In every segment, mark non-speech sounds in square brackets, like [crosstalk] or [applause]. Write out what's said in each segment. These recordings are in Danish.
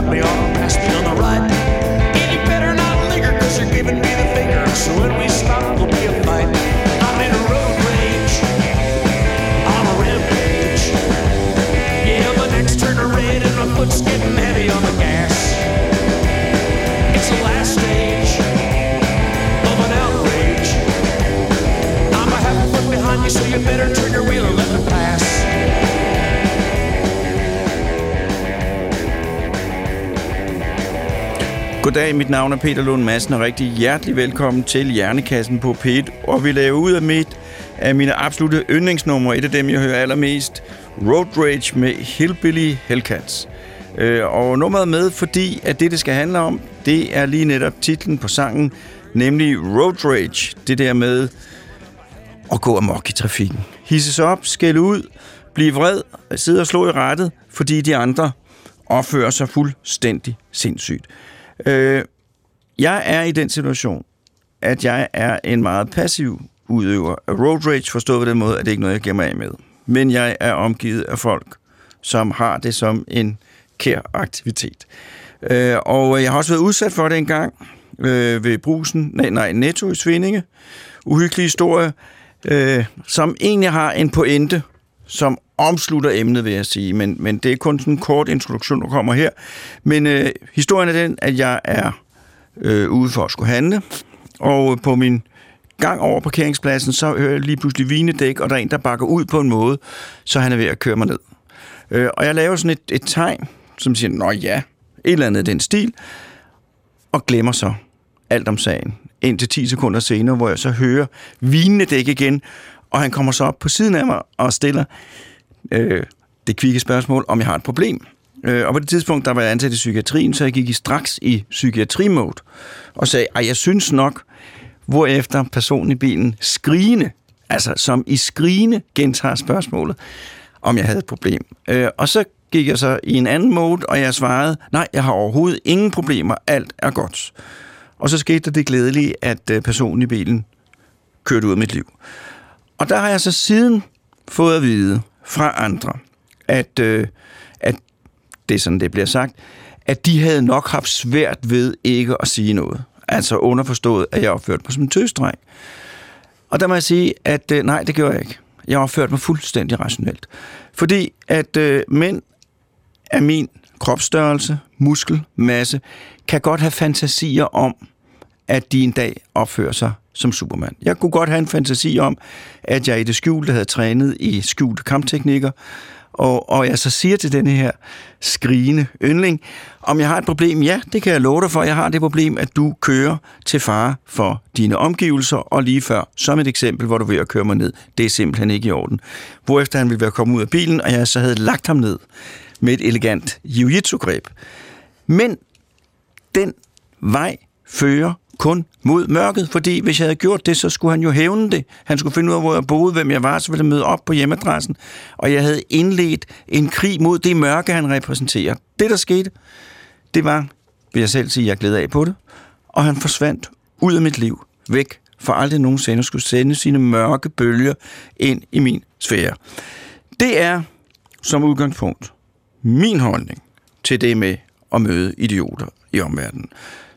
cut me off passed me on the right. And you better not linger cause you're giving me the finger. So when we Goddag, mit navn er Peter Lund Madsen, og rigtig hjertelig velkommen til Hjernekassen på P1. Og vi laver ud af mit af mine absolute yndlingsnumre, et af dem, jeg hører allermest, Road Rage med Hillbilly Hellcats. Øh, og nummeret med, fordi at det, det skal handle om, det er lige netop titlen på sangen, nemlig Road Rage. Det der med at gå amok i trafikken. Hisses op, skælde ud, blive vred, sidde og slå i rettet, fordi de andre opfører sig fuldstændig sindssygt. Øh, jeg er i den situation, at jeg er en meget passiv udøver af road rage, forstået på den måde, at det ikke er noget, jeg giver mig af med. Men jeg er omgivet af folk, som har det som en kær aktivitet. Øh, og jeg har også været udsat for det en gang øh, ved brusen, nej, nej, Netto i Svindinge. Uhyggelig historie, øh, som egentlig har en pointe, som omslutter emnet, vil jeg sige. Men, men det er kun sådan en kort introduktion, der kommer her. Men øh, historien er den, at jeg er øh, ude for at skulle handle, og øh, på min gang over parkeringspladsen, så hører jeg lige pludselig vinedæk, og der er en, der bakker ud på en måde, så han er ved at køre mig ned. Øh, og jeg laver sådan et, et tegn, som siger, nå ja, et eller andet i den stil, og glemmer så alt om sagen. Indtil 10 sekunder senere, hvor jeg så hører vinedæk igen, og han kommer så op på siden af mig og stiller øh, det kvikke spørgsmål, om jeg har et problem. Øh, og på det tidspunkt, der var jeg ansat i psykiatrien, så jeg gik i straks i psykiatrimode og sagde, at jeg synes nok, hvorefter personen i bilen skrigende, altså som i skrigende gentager spørgsmålet, om jeg havde et problem. Øh, og så gik jeg så i en anden mode, og jeg svarede, nej, jeg har overhovedet ingen problemer, alt er godt. Og så skete der det glædelige, at øh, personen i bilen kørte ud af mit liv. Og der har jeg så siden fået at vide fra andre, at, øh, at det er sådan, det bliver sagt, at de havde nok haft svært ved ikke at sige noget. Altså underforstået, at jeg opførte mig som en tøsdreng. Og der må jeg sige, at øh, nej, det gjorde jeg ikke. Jeg opførte mig fuldstændig rationelt. Fordi at øh, mænd af min kropsstørrelse, muskelmasse, kan godt have fantasier om, at de en dag opfører sig som Superman. Jeg kunne godt have en fantasi om, at jeg i det skjulte havde trænet i skjulte kampteknikker, og, og jeg så siger til denne her skrigende yndling, om jeg har et problem, ja, det kan jeg love dig for, jeg har det problem, at du kører til fare for dine omgivelser, og lige før, som et eksempel, hvor du vil at køre mig ned, det er simpelthen ikke i orden. Hvorefter han ville være kommet ud af bilen, og jeg så havde lagt ham ned med et elegant jiu-jitsu-greb. Men den vej fører kun mod mørket, fordi hvis jeg havde gjort det, så skulle han jo hævne det. Han skulle finde ud af, hvor jeg boede, hvem jeg var, så ville jeg møde op på hjemmeadressen, og jeg havde indledt en krig mod det mørke, han repræsenterer. Det, der skete, det var, vil jeg selv sige, jeg glæder af på det, og han forsvandt ud af mit liv, væk, for aldrig nogensinde skulle sende sine mørke bølger ind i min sfære. Det er, som udgangspunkt, min holdning til det med at møde idioter i omverdenen.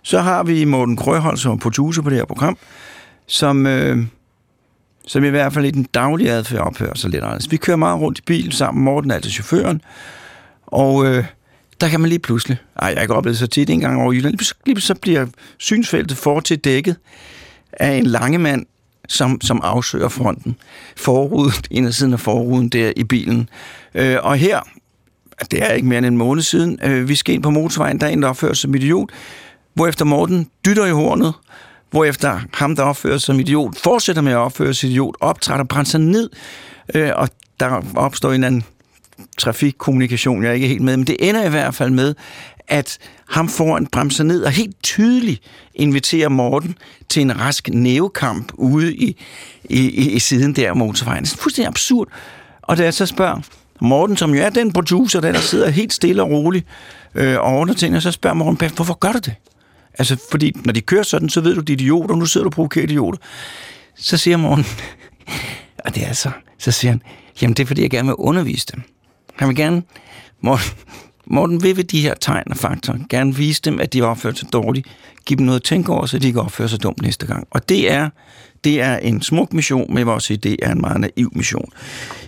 Så har vi Morten Krøhold som producer på det her program, som, øh, som i hvert fald i den daglige adfærd opfører sig lidt anderledes. Vi kører meget rundt i bil sammen, Morten er altså chaufføren, og øh, der kan man lige pludselig, ej, jeg har ikke oplevet så tit en gang over Jylland, lige, lige så bliver synsfeltet for til dækket af en lange mand, som, som afsøger fronten. Forruden, en af siden af forruden der i bilen. Øh, og her, det er ikke mere end en måned siden, øh, vi skal ind på motorvejen, der er en, der opfører sig som idiot, hvorefter Morten dytter i hornet, hvorefter ham, der opfører sig som idiot, fortsætter med at opføre sig idiot, optræder og brænder sig ned, øh, og der opstår en anden trafikkommunikation, jeg er ikke helt med, men det ender i hvert fald med, at ham foran bremser ned og helt tydeligt inviterer Morten til en rask nævekamp ude i, i, i, i siden der af motorvejen. Det er fuldstændig absurd. Og da jeg så spørger Morten, som jo er den producer, der, der sidder helt stille og roligt øh, og ordner tingene, så spørger Morten, hvorfor gør du det? Altså, fordi når de kører sådan, så ved du, de er idioter, og nu sidder du og provokerer idioter. Så siger Morten, [laughs] og det er så, så siger han, jamen det er fordi, jeg gerne vil undervise dem. Han vil gerne, Morten, Morten vil ved de her tegn og faktorer gerne vise dem, at de opfører sig dårligt. give dem noget at tænke over, så de ikke opfører sig dumt næste gang. Og det er, det er en smuk mission, men jeg vil også sige, det er en meget naiv mission.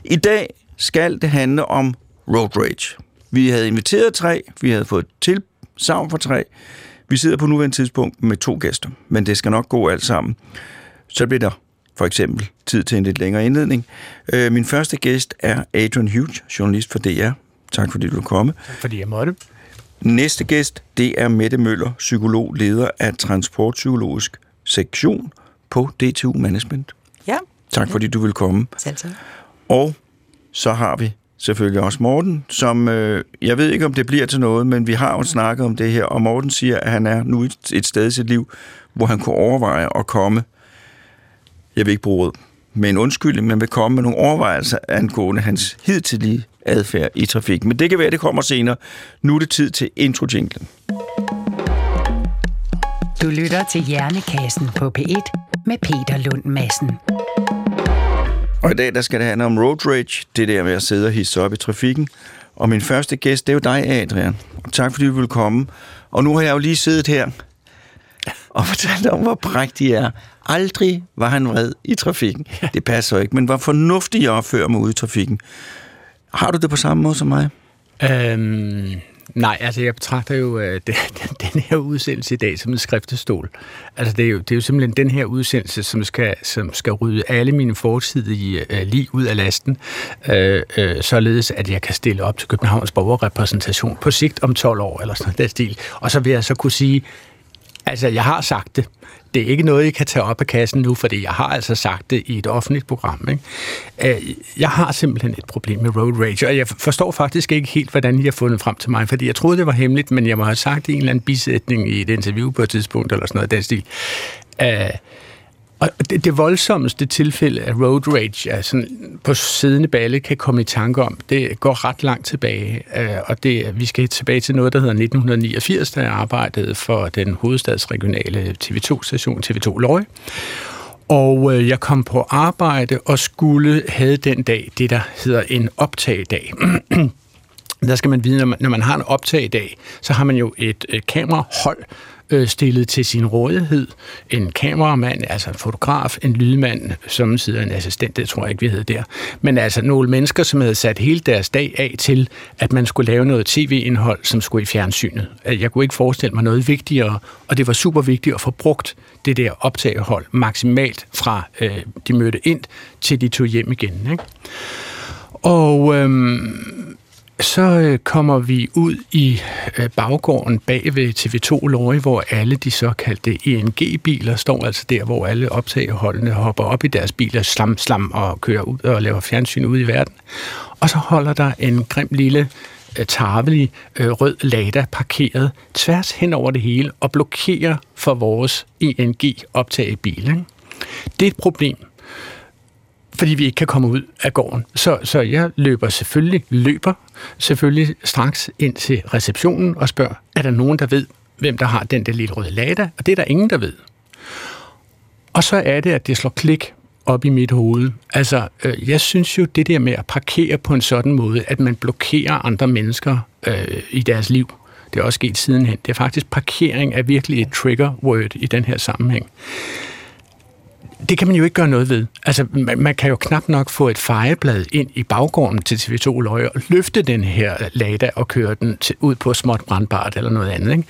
I dag skal det handle om road rage. Vi havde inviteret tre, vi havde fået tilsavn for tre. Vi sidder på nuværende tidspunkt med to gæster, men det skal nok gå alt sammen. Så bliver der for eksempel tid til en lidt længere indledning. Øh, min første gæst er Adrian Hughes, journalist for DR. Tak fordi du komme. Tak fordi jeg måtte. Næste gæst, det er Mette Møller, psykolog, leder af Transportpsykologisk Sektion på DTU Management. Ja. Tak fordi du vil komme. Selv tak. Og så har vi selvfølgelig også Morten, som øh, jeg ved ikke, om det bliver til noget, men vi har jo snakket om det her, og Morten siger, at han er nu et, et sted i sit liv, hvor han kunne overveje at komme, jeg vil ikke bruge ordet, med en undskyldning, men vil komme med nogle overvejelser angående hans hidtidige adfærd i trafikken. Men det kan være, det kommer senere. Nu er det tid til intro -jinglen. Du lytter til Hjernekassen på P1 med Peter Lund Madsen. Og i dag der skal det handle om road rage, det der med at sidde og hisse op i trafikken. Og min første gæst, det er jo dig, Adrian. Og tak fordi du vil komme. Og nu har jeg jo lige siddet her og [laughs] fortalt om, hvor prægtig er. Aldrig var han vred i trafikken. Det passer ikke, men hvor fornuftig jeg opfører mig ude i trafikken. Har du det på samme måde som mig? Øhm, nej, altså jeg betragter jo øh, [laughs] den, den her udsendelse i dag som en skriftestol. Altså det er, jo, det er jo simpelthen den her udsendelse, som skal, som skal rydde alle mine fortidige øh, lige ud af lasten, øh, øh, således at jeg kan stille op til Københavns borgerrepræsentation på sigt om 12 år, eller sådan noget stil. Og så vil jeg så kunne sige, altså jeg har sagt det, det er ikke noget, I kan tage op af kassen nu, fordi jeg har altså sagt det i et offentligt program. Ikke? Øh, jeg har simpelthen et problem med road rage, og jeg forstår faktisk ikke helt, hvordan I har fundet frem til mig, fordi jeg troede, det var hemmeligt, men jeg må have sagt det i en eller anden bisætning i et interview på et tidspunkt, eller sådan noget den stil. Uh, og det, det voldsomste tilfælde af road rage, jeg sådan på siddende balle kan komme i tanke om, det går ret langt tilbage. Øh, og det, vi skal tilbage til noget, der hedder 1989, da jeg arbejdede for den hovedstadsregionale TV2-station TV2 Løje. Og øh, jeg kom på arbejde og skulle have den dag det, der hedder en optagedag. [clears throat] der skal man vide, når man, når man har en optagedag, så har man jo et, et kamerahold, øh, stillet til sin rådighed. En kameramand, altså en fotograf, en lydmand, som sidder en assistent, det tror jeg ikke, vi hedder der. Men altså nogle mennesker, som havde sat hele deres dag af til, at man skulle lave noget tv-indhold, som skulle i fjernsynet. Altså, jeg kunne ikke forestille mig noget vigtigere, og det var super vigtigt at få brugt det der optagehold maksimalt fra øh, de mødte ind, til de tog hjem igen. Ikke? Og øhm, så øh, kommer vi ud i øh, baggården bag ved TV2 Lorry, hvor alle de såkaldte ENG-biler står altså der, hvor alle optageholdene hopper op i deres biler, slam, slam og kører ud og laver fjernsyn ud i verden. Og så holder der en grim lille øh, tarvelig øh, rød Lada parkeret tværs hen over det hele og blokerer for vores ENG-optagebil. Ikke? Det er et problem fordi vi ikke kan komme ud af gården. Så, så jeg løber selvfølgelig, løber selvfølgelig straks ind til receptionen og spørger, er der nogen, der ved, hvem der har den der lille røde lada? Og det er der ingen, der ved. Og så er det, at det slår klik op i mit hoved. Altså, øh, jeg synes jo, det der med at parkere på en sådan måde, at man blokerer andre mennesker øh, i deres liv, det er også sket sidenhen. Det er faktisk parkering er virkelig et trigger word i den her sammenhæng det kan man jo ikke gøre noget ved. Altså, man, man kan jo knap nok få et fejeblad ind i baggården til TV2 Løje og løfte den her Lada og køre den til, ud på småt brandbart eller noget andet. Ikke?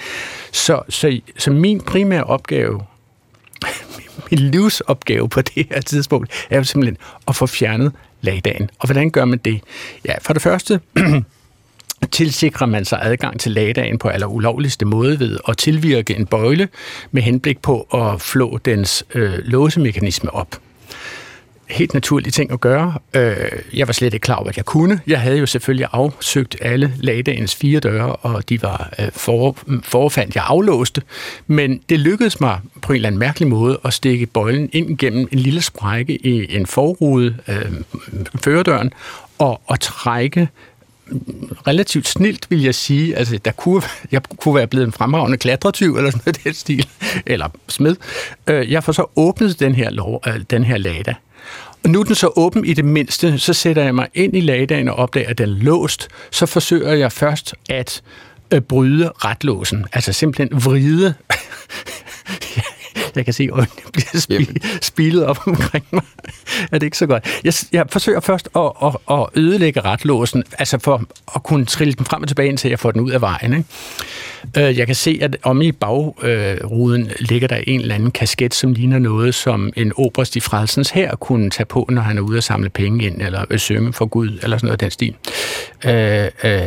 Så, så, så min primære opgave, [laughs] min livsopgave på det her tidspunkt, er jo simpelthen at få fjernet Ladaen. Og hvordan gør man det? Ja, for det første [clears throat] tilsikrer man sig adgang til lagdagen på aller ulovligste måde ved at tilvirke en bøjle med henblik på at flå dens øh, låsemekanisme op. helt naturlige ting at gøre. Øh, jeg var slet ikke klar over, at jeg kunne. Jeg havde jo selvfølgelig afsøgt alle lagdagens fire døre, og de var øh, for, forfandt, jeg aflåste. Men det lykkedes mig på en eller anden mærkelig måde at stikke bøjlen ind gennem en lille sprække i en forrude, øh, førerdøren, og, og trække relativt snilt, vil jeg sige. Altså, der kunne, jeg kunne være blevet en fremragende klatretyv, eller sådan noget den stil, eller smed. Øh, jeg får så åbnet den her, lov, øh, den her lada. Og nu er den så åben i det mindste, så sætter jeg mig ind i ladaen og opdager, at den er låst. Så forsøger jeg først at øh, bryde retlåsen. Altså simpelthen vride jeg kan se, at øjnene [laughs] bliver spi- spilet op omkring mig. [laughs] er det ikke så godt? Jeg, jeg forsøger først at, at, at ødelægge retlåsen, altså for at kunne trille den frem og tilbage, indtil jeg får den ud af vejen. Ikke? Øh, jeg kan se, at om i bagruden ligger der en eller anden kasket, som ligner noget, som en oberst i Frelsens her kunne tage på, når han er ude og samle penge ind, eller synge for Gud, eller sådan noget af den stil. Øh, øh,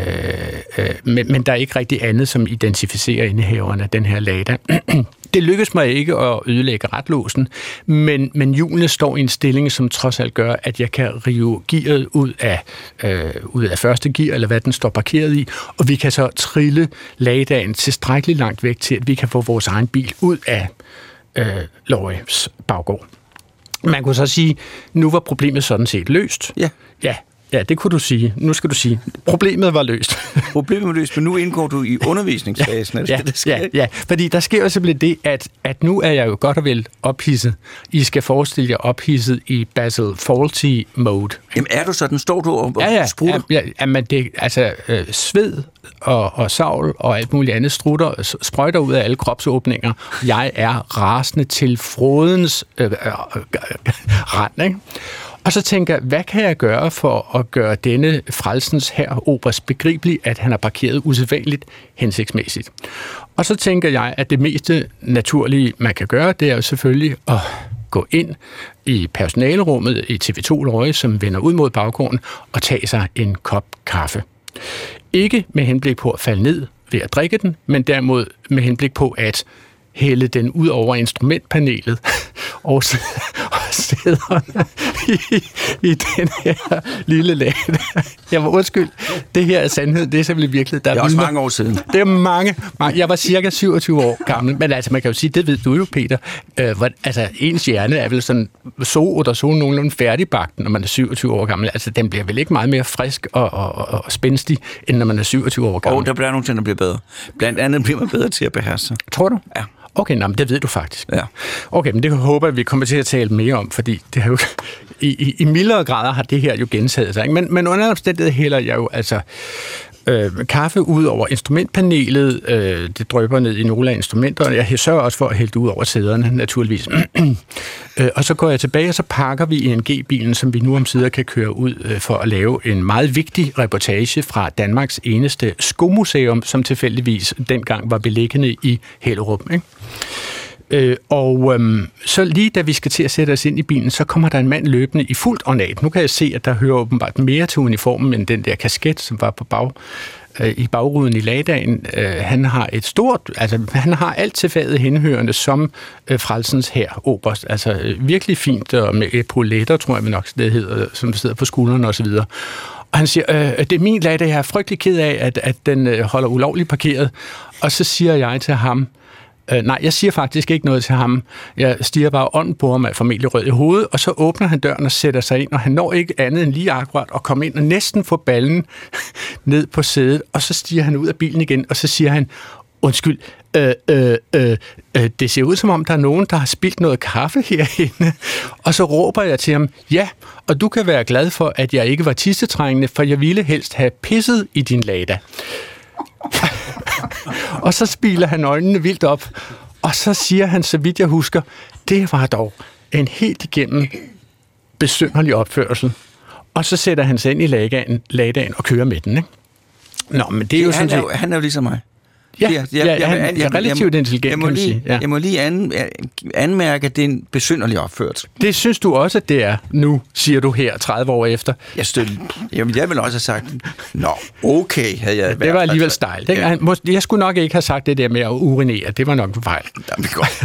øh, men, men der er ikke rigtig andet, som identificerer indehaveren af den her lada. [clears throat] Det lykkedes mig ikke at ødelægge retlåsen, men, men hjulene står i en stilling, som trods alt gør, at jeg kan rive gearet ud af, øh, ud af første gear, eller hvad den står parkeret i, og vi kan så trille lagdagen tilstrækkeligt langt væk til, at vi kan få vores egen bil ud af øh, Loris baggård. Man kunne så sige, nu var problemet sådan set løst. Ja. Ja, Ja, det kunne du sige. Nu skal du sige, problemet var løst. [laughs] Problemet var løst, men nu indgår du i undervisningsfasen. Ja, ja, det, ja, ja, fordi der sker jo simpelthen det, at, at nu er jeg jo godt og vel ophidset. I skal forestille jer ophidset i Basil Fawlty mode. Jamen er du sådan? Står du og, ja, ja, sprutter? Ja, ja, men det, altså øh, sved og, og savl og alt muligt andet strutter, sprøjter ud af alle kropsåbninger. Jeg er rasende til frodens øh, øh, øh, rand, ikke? Og så tænker jeg, hvad kan jeg gøre for at gøre denne frelsens her obers begribelig, at han har parkeret usædvanligt hensigtsmæssigt? Og så tænker jeg, at det meste naturlige, man kan gøre, det er jo selvfølgelig at gå ind i personalerummet i TV2 Løje, som vender ud mod baggården, og tage sig en kop kaffe. Ikke med henblik på at falde ned ved at drikke den, men derimod med henblik på at hælde den ud over instrumentpanelet [laughs] og, sæderne i, i den her lille lag. Jeg var undskyld. Det her er sandhed. Det er simpelthen virkelig. Der det er også mange år siden. Det er mange, mange. Jeg var cirka 27 år gammel. Men altså, man kan jo sige, det ved du jo, Peter. Øh, hvor, altså, ens hjerne er vel sådan så og så nogenlunde færdigbagt, når man er 27 år gammel. Altså, den bliver vel ikke meget mere frisk og, og, og, og spændstig, end når man er 27 år gammel. Og der bliver nogle ting, der bliver bedre. Blandt andet bliver man bedre til at beherske sig. Tror du? Ja. Okay, nå, men det ved du faktisk. Ja. Okay, men det håber jeg, vi kommer til at tale mere om, fordi det har jo, i, i, i mildere grader har det her jo gentaget sig. Ikke? Men, men under omstændighed hælder jeg jo altså øh, kaffe ud over instrumentpanelet. Øh, det drøber ned i nogle af instrumenterne. Jeg sørger også for at hælde det ud over sæderne, naturligvis. [clears throat] øh, og så går jeg tilbage, og så pakker vi i en G-bilen, som vi nu om sider kan køre ud øh, for at lave en meget vigtig reportage fra Danmarks eneste skomuseum, som tilfældigvis dengang var beliggende i Hellerup. Ikke? Øh, og øhm, så lige da vi skal til at sætte os ind i bilen, så kommer der en mand løbende i fuldt ornat. Nu kan jeg se, at der hører åbenbart mere til uniformen end den der kasket, som var på bag, øh, i bagruden i lagdagen. Øh, han har et stort, altså han har alt til faget henhørende som øh, frelsens her oberst. Altså øh, virkelig fint, og med epauletter, tror jeg nok, det hedder, som sidder på skuldrene osv. Og han siger, øh, det er min lagdag, jeg er frygtelig ked af, at, at den øh, holder ulovligt parkeret. Og så siger jeg til ham, Øh, Øh, nej, jeg siger faktisk ikke noget til ham. Jeg stiger bare ånden på ham af familie rød i hovedet, og så åbner han døren og sætter sig ind, og han når ikke andet end lige akkurat at komme ind og næsten få ballen [laughs] ned på sædet, og så stiger han ud af bilen igen, og så siger han, undskyld, øh, øh, øh, øh, det ser ud som om, der er nogen, der har spildt noget kaffe herinde. [laughs] Og så råber jeg til ham, ja, og du kan være glad for, at jeg ikke var tissetrængende, for jeg ville helst have pisset i din lada og så spiler han øjnene vildt op, og så siger han, så vidt jeg husker, det var dog en helt igennem besynderlig opførsel. Og så sætter han sig ind i lagdagen, lagdagen og kører med den. Ikke? Nå, men det er jo han, sådan er, jo, han er jo ligesom mig. Ja, ja, han er relativt intelligent, jeg må kan man lige, sige, ja. Jeg må lige an, anmærke, at det er en besynderlig opført. Det synes du også, at det er nu, siger du her 30 år efter. Jeg, stød, jamen, jeg ville også have sagt, nå, okay, havde jeg Det var alligevel stejl. Ja. Jeg skulle nok ikke have sagt det der med at urinere. Det var nok en fejl. Jamen, godt.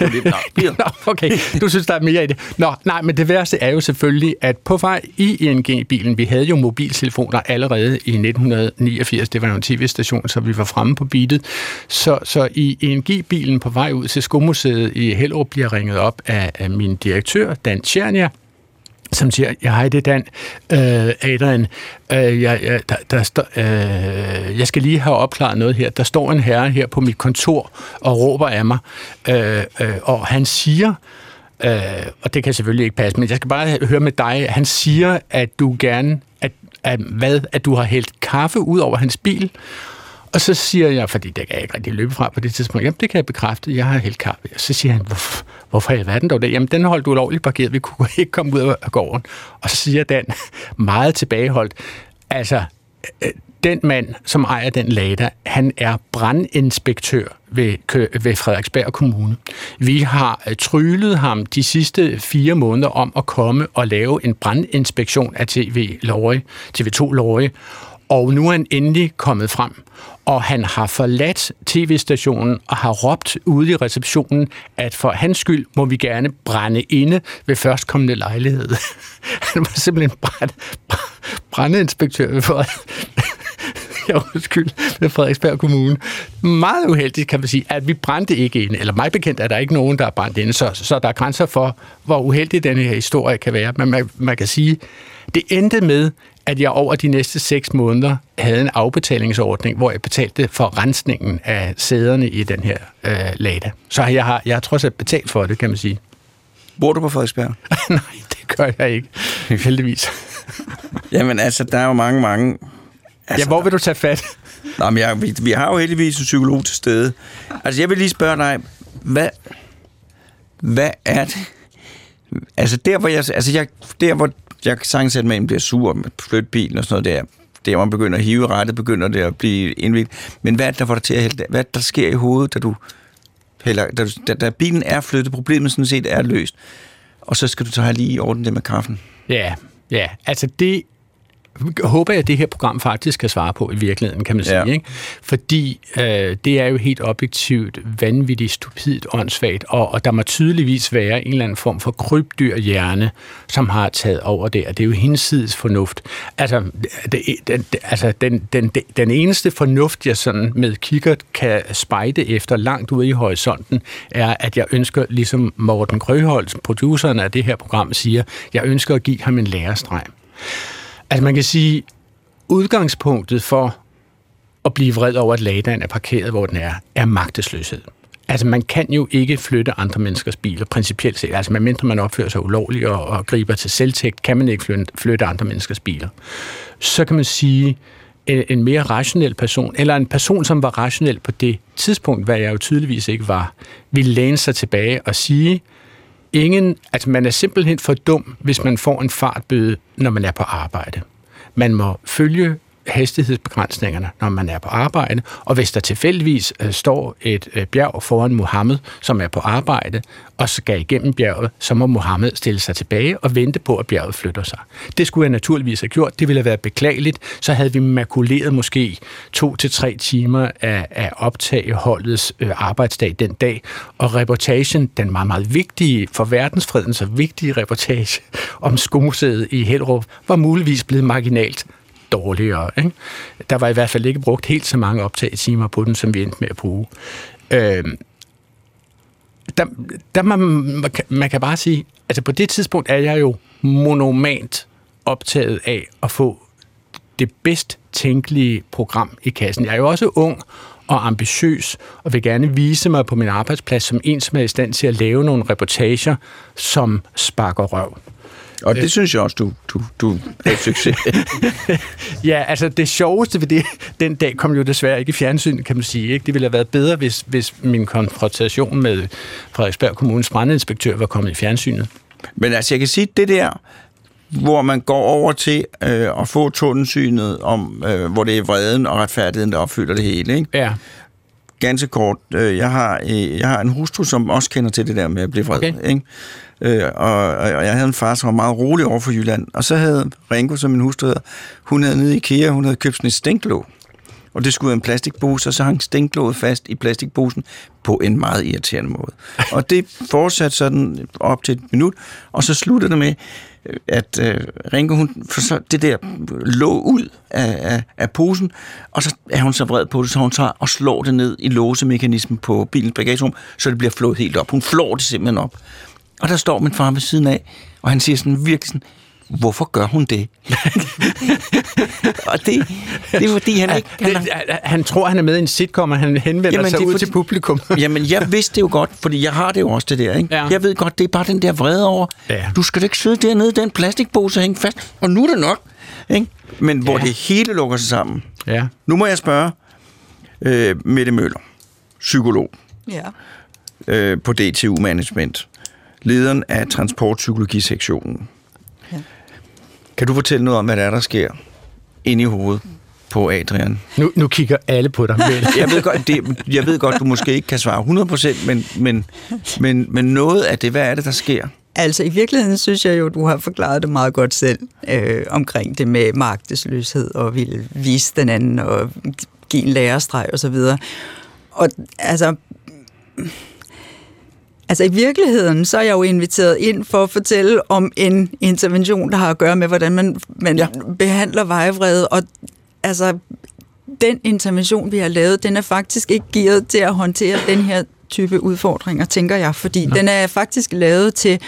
Er [laughs] nå, okay, du synes, der er mere i det. Nå, nej, men det værste er jo selvfølgelig, at på vej i ING-bilen, vi havde jo mobiltelefoner allerede i 1989, det var jo en tv-station, så vi var fremme på beatet. Så, så i ING-bilen på vej ud til Skomuseet i Hellerup bliver ringet op af, af min direktør, Dan Tjernia, som siger, ja, hej, det er Dan, øh, Adrian, øh, jeg, jeg, der, der står, øh, jeg skal lige have opklaret noget her. Der står en herre her på mit kontor og råber af mig, øh, øh, og han siger, øh, og det kan selvfølgelig ikke passe, men jeg skal bare høre med dig, han siger, at du gerne, at, at, hvad, at du har hældt kaffe ud over hans bil, og så siger jeg, fordi det kan jeg ikke rigtig løbe fra på det tidspunkt, jamen det kan jeg bekræfte, jeg har helt kaffe. Og så siger han, hvorfor, hvorfor i alverden dog det? Jamen den holdt du ulovligt parkeret, vi kunne ikke komme ud af gården. Og så siger Dan, [laughs] meget tilbageholdt, altså øh, den mand, som ejer den lader, han er brandinspektør ved, ved Frederiksberg Kommune. Vi har øh, tryllet ham de sidste fire måneder om at komme og lave en brandinspektion af TV Lorge, TV2 Lorge, og nu er han endelig kommet frem, og han har forladt tv-stationen og har råbt ude i receptionen, at for hans skyld må vi gerne brænde inde ved førstkommende lejlighed. [laughs] Han var simpelthen brænd, brændeinspektør for [laughs] Jeg undskyld, med Frederiksberg Kommune. Meget uheldigt, kan man sige, at vi brændte ikke ind, eller mig bekendt er der ikke nogen, der er brændt inde, så, så der er grænser for, hvor uheldig den her historie kan være. Men man, man kan sige, det endte med, at jeg over de næste seks måneder havde en afbetalingsordning, hvor jeg betalte for rensningen af sæderne i den her øh, Lada. Så jeg har, jeg har trods alt betalt for det, kan man sige. Bor du på Frederiksberg? [laughs] Nej, det gør jeg ikke, heldigvis. Jamen altså, der er jo mange, mange... Altså, Ja, hvor vil du tage fat? Nå, men jeg, vi, vi har jo heldigvis en psykolog til stede. Altså, jeg vil lige spørge dig, hvad, hvad er det? Altså, der hvor jeg, altså jeg, der, hvor jeg sagtens sætte mig ind, bliver sur med flytbilen og sådan noget der, der man begynder at hive rettet, begynder det at blive indviklet. Men hvad er det, der får dig til at hælde, hvad er det, der sker i hovedet, da du hælder, da, da, da bilen er flyttet, problemet sådan set er løst, og så skal du så have lige orden det med kaffen. Ja, ja. Altså det håber jeg, at det her program faktisk kan svare på i virkeligheden, kan man sige. Ja. Ikke? Fordi øh, det er jo helt objektivt vanvittigt, stupidt, åndssvagt, og, og der må tydeligvis være en eller anden form for krybdyr hjerne, som har taget over der. Det er jo hinsides fornuft. Altså, det, den, altså den, den, den eneste fornuft, jeg sådan med kikkert kan spejde efter langt ude i horisonten, er, at jeg ønsker, ligesom Morten Grøholdt, produceren af det her program, siger, jeg ønsker at give ham en lærestreg. Altså man kan sige, udgangspunktet for at blive vred over, at ladaen er parkeret, hvor den er, er magtesløshed. Altså man kan jo ikke flytte andre menneskers biler, principielt set. Altså medmindre man opfører sig ulovligt og, og griber til selvtægt, kan man ikke flytte, andre menneskers biler. Så kan man sige, en, en mere rationel person, eller en person, som var rationel på det tidspunkt, hvad jeg jo tydeligvis ikke var, ville læne sig tilbage og sige, ingen, altså man er simpelthen for dum, hvis man får en fartbøde, når man er på arbejde. Man må følge hastighedsbegrænsningerne, når man er på arbejde, og hvis der tilfældigvis øh, står et øh, bjerg foran Mohammed, som er på arbejde, og skal igennem bjerget, så må Mohammed stille sig tilbage og vente på, at bjerget flytter sig. Det skulle jeg naturligvis have gjort. Det ville have været beklageligt. Så havde vi makuleret måske to til tre timer af, af optageholdets øh, arbejdsdag den dag, og reportagen, den meget, meget vigtige, for verdensfreden så vigtige reportage om skomuseet i Hellerup, var muligvis blevet marginalt dårligere. Ikke? Der var i hvert fald ikke brugt helt så mange optagetimer på den, som vi endte med at bruge. Øh, der, der man, man, kan, man kan bare sige, altså på det tidspunkt er jeg jo monomant optaget af at få det bedst tænkelige program i kassen. Jeg er jo også ung og ambitiøs, og vil gerne vise mig på min arbejdsplads som en, som er i stand til at lave nogle reportager, som sparker røv. Og det synes jeg også, du, du, du er et succes. [laughs] Ja, altså det sjoveste ved det, den dag kom jo desværre ikke i fjernsyn, kan man sige. Ikke? Det ville have været bedre, hvis, hvis min konfrontation med Frederiksberg Kommunes brandinspektør var kommet i fjernsynet. Men altså, jeg kan sige, det der, hvor man går over til øh, at få tundensynet om, øh, hvor det er vreden og retfærdigheden, der opfylder det hele, ikke? Ja, ganske kort. Øh, Jeg har, øh, jeg har en hustru, som også kender til det der med at blive vred. Okay. Ikke? Øh, og, og jeg havde en far, som var meget rolig over for Jylland. Og så havde Ringo, som min hustru hedder, hun havde nede i IKEA, hun havde købt sådan et stænklåg. Og det skulle være en plastikpose, og så hang stænklåget fast i plastikposen på en meget irriterende måde. Og det fortsatte sådan op til et minut, og så sluttede det med, at øh, Ringo, hun så det der lå ud af, af, af posen, og så er hun så vred på det, så hun tager og slår det ned i låsemekanismen på bilens bagagerum, så det bliver flået helt op. Hun flår det simpelthen op. Og der står min far ved siden af, og han siger sådan virkelig sådan, hvorfor gør hun det? [laughs] og det, det er fordi, han ikke... Han, Det, han tror, han er med i en sitcom, og han henvender Jamen, sig det ud fordi- til publikum. [laughs] Jamen, jeg vidste det jo godt, fordi jeg har det jo også, det der, ikke? Ja. Jeg ved godt, det er bare den der vrede over. Ja. Du skal da ikke sidde dernede i den plastikpose og hænge fast, og nu er det nok. Ikke? Men hvor Ja. det hele lukker sig sammen. Ja. Nu må jeg spørge øh, Mette Møller, psykolog Ja. øh, på DTU Management, lederen af transportpsykologisektionen. Ja. Kan du fortælle noget om, hvad der er, der sker inde i hovedet på Adrian? Nu, nu kigger alle på dig. Jeg ved godt, det, jeg ved godt du måske ikke kan svare 100%, men, men, men, men noget af det, hvad er det, der sker? Altså i virkeligheden synes jeg jo, du har forklaret det meget godt selv øh, omkring det med magtesløshed og ville vise den anden og give en lærestreg og så videre. Og altså, altså i virkeligheden, så er jeg jo inviteret ind for at fortælle om en intervention, der har at gøre med, hvordan man, man Ja. behandler vejvrede. Og altså, den intervention, vi har lavet, den er faktisk ikke gearet til at håndtere den her type udfordringer, tænker jeg, fordi Nå. den er faktisk lavet til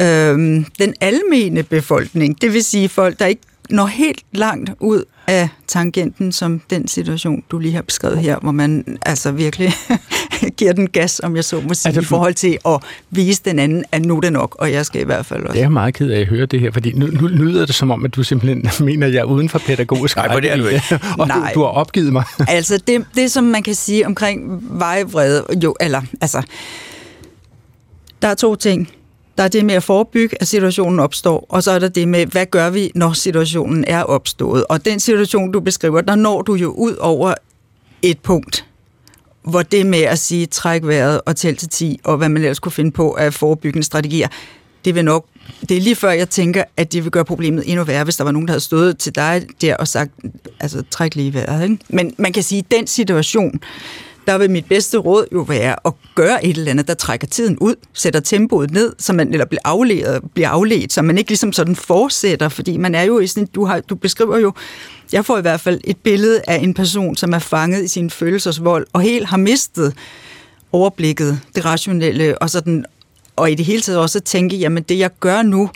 øhm, den almene befolkning. Det vil sige folk, der ikke når helt langt ud af tangenten, som den situation, du lige har beskrevet her, hvor man altså virkelig [laughs] giver den gas, om jeg så må sige, Altså, i forhold til at vise den anden, at nu er det nok, og jeg skal i hvert fald også. Jeg er meget ked af at høre det her, fordi nu, nu lyder det som om, at du simpelthen [laughs] mener, at jeg er uden for pædagogisk Nej, for det er du rækkevidde, og du, Nej. du har opgivet mig. [laughs] Altså, det, det som man kan sige omkring vejvrede, jo, eller, altså, der er to ting. Der er det med at forebygge, at situationen opstår, og så er der det med, hvad gør vi, når situationen er opstået. Og den situation, du beskriver, der når du jo ud over et punkt, hvor det med at sige, træk vejret og tæl til 10, og hvad man ellers kunne finde på af forebyggende strategier, det vil nok, det er lige før jeg tænker, at det vil gøre problemet endnu værre, hvis der var nogen, der havde stået til dig der og sagt, altså træk lige vejret. Ikke? Men man kan sige, at den situation, der vil mit bedste råd jo være at gøre et eller andet, der trækker tiden ud, sætter tempoet ned, så man, eller bliver afledt, bliver afledt, så man ikke ligesom sådan fortsætter, fordi man er jo i sådan, du, har, du beskriver jo, jeg får i hvert fald et billede af en person, som er fanget i sin følelsesvold, og helt har mistet overblikket, det rationelle, og sådan, og i det hele taget også at tænke, jamen det jeg gør nu,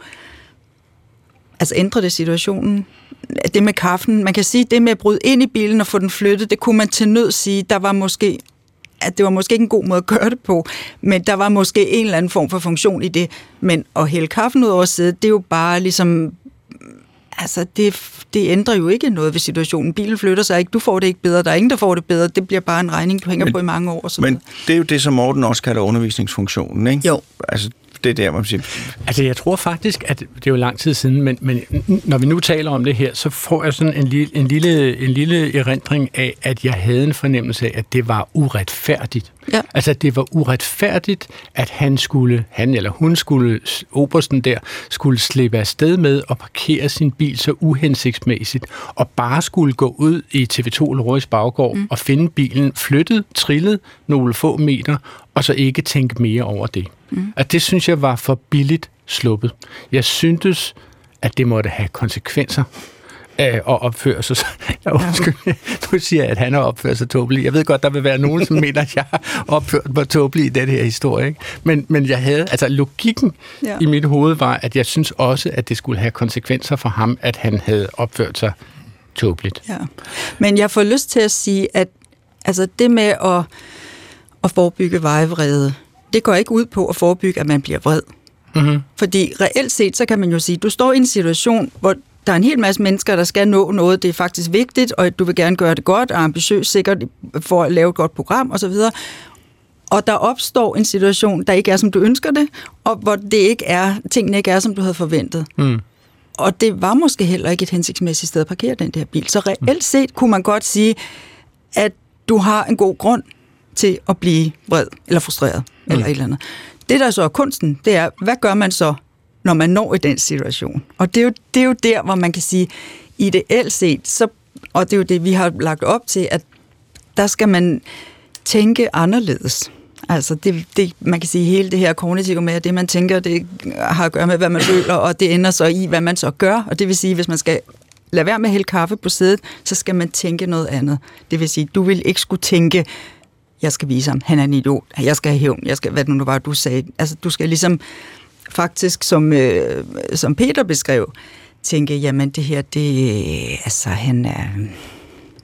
altså ændrer det situationen? Det med kaffen, man kan sige, det med at bryde ind i bilen og få den flyttet, det kunne man til nød sige, der var måske at det var måske ikke en god måde at gøre det på, men der var måske en eller anden form for funktion i det. Men at hælde kaffen ud over sædet, det er jo bare ligesom... Altså, det, det ændrer jo ikke noget ved situationen. Bilen flytter sig ikke, du får det ikke bedre, der er ingen, der får det bedre. Det bliver bare en regning, du hænger Men- på i mange år. Og så Men videre. det er jo det, som Morten også kalder undervisningsfunktionen, ikke? Jo. Altså, det der, man siger, Altså, jeg tror faktisk, at det er jo lang tid siden, men, men når vi nu taler om det her, så får jeg sådan en lille, en, lille, en lille erindring af, at jeg havde en fornemmelse af, at det var uretfærdigt. Ja. Altså, det var uretfærdigt, at han skulle, han eller hun skulle, obersten der, skulle slippe afsted med at parkere sin bil så uhensigtsmæssigt, og bare skulle gå ud i TV2 Loris baggård mm. og finde bilen flyttet, trillet nogle få meter, og så ikke tænke mere over det. Mm. At det synes jeg var for billigt sluppet. Jeg syntes, at det måtte have konsekvenser øh, at opføre sig. Jeg undskyld, [laughs] nu siger jeg, at han har opført sig tåbeligt. Jeg ved godt, der vil være nogen, som mener, at jeg har opført mig tåbeligt i den her historie. Ikke? Men, men jeg havde, altså logikken ja. I mit hoved var, at jeg synes også, at det skulle have konsekvenser for ham, at han havde opført sig tåbeligt. Ja. Men jeg får lyst til at sige, at altså det med at, at forebygge vejvrede, det går ikke ud på at forebygge, at man bliver vred. Mm-hmm. Fordi reelt set, så kan man jo sige, du står i en situation, hvor der er en hel masse mennesker, der skal nå noget, det er faktisk vigtigt, og du vil gerne gøre det godt og ambitiøst, sikkert for at lave et godt program osv., og der opstår en situation, der ikke er, som du ønsker det, og hvor det ikke er, tingene ikke er, som du havde forventet. Mm. Og det var måske heller ikke et hensigtsmæssigt sted at parkere den der bil. Så reelt set kunne man godt sige, at du har en god grund til at blive vred eller frustreret mm. eller et eller andet. Det, der så er kunsten, det er, hvad gør man så, når man når i den situation? Og det er jo, det er jo der, hvor man kan sige, ideelt set, så, og det er jo det, vi har lagt op til, at der skal man tænke anderledes. Altså, det, det, man kan sige, hele det her kognitive med, at det, man tænker, det har at gøre med, hvad man føler, og det ender så i, hvad man så gør. Og det vil sige, hvis man skal lade være med at hælde kaffe på sædet, så skal man tænke noget andet. Det vil sige, du vil ikke skulle tænke, jeg skal vise ham, han er en idiot, jeg skal have hævn, jeg skal, hvad det nu var, du sagde. Altså, du skal ligesom faktisk, som, øh, som Peter beskrev, tænke, jamen det her, det, altså han er,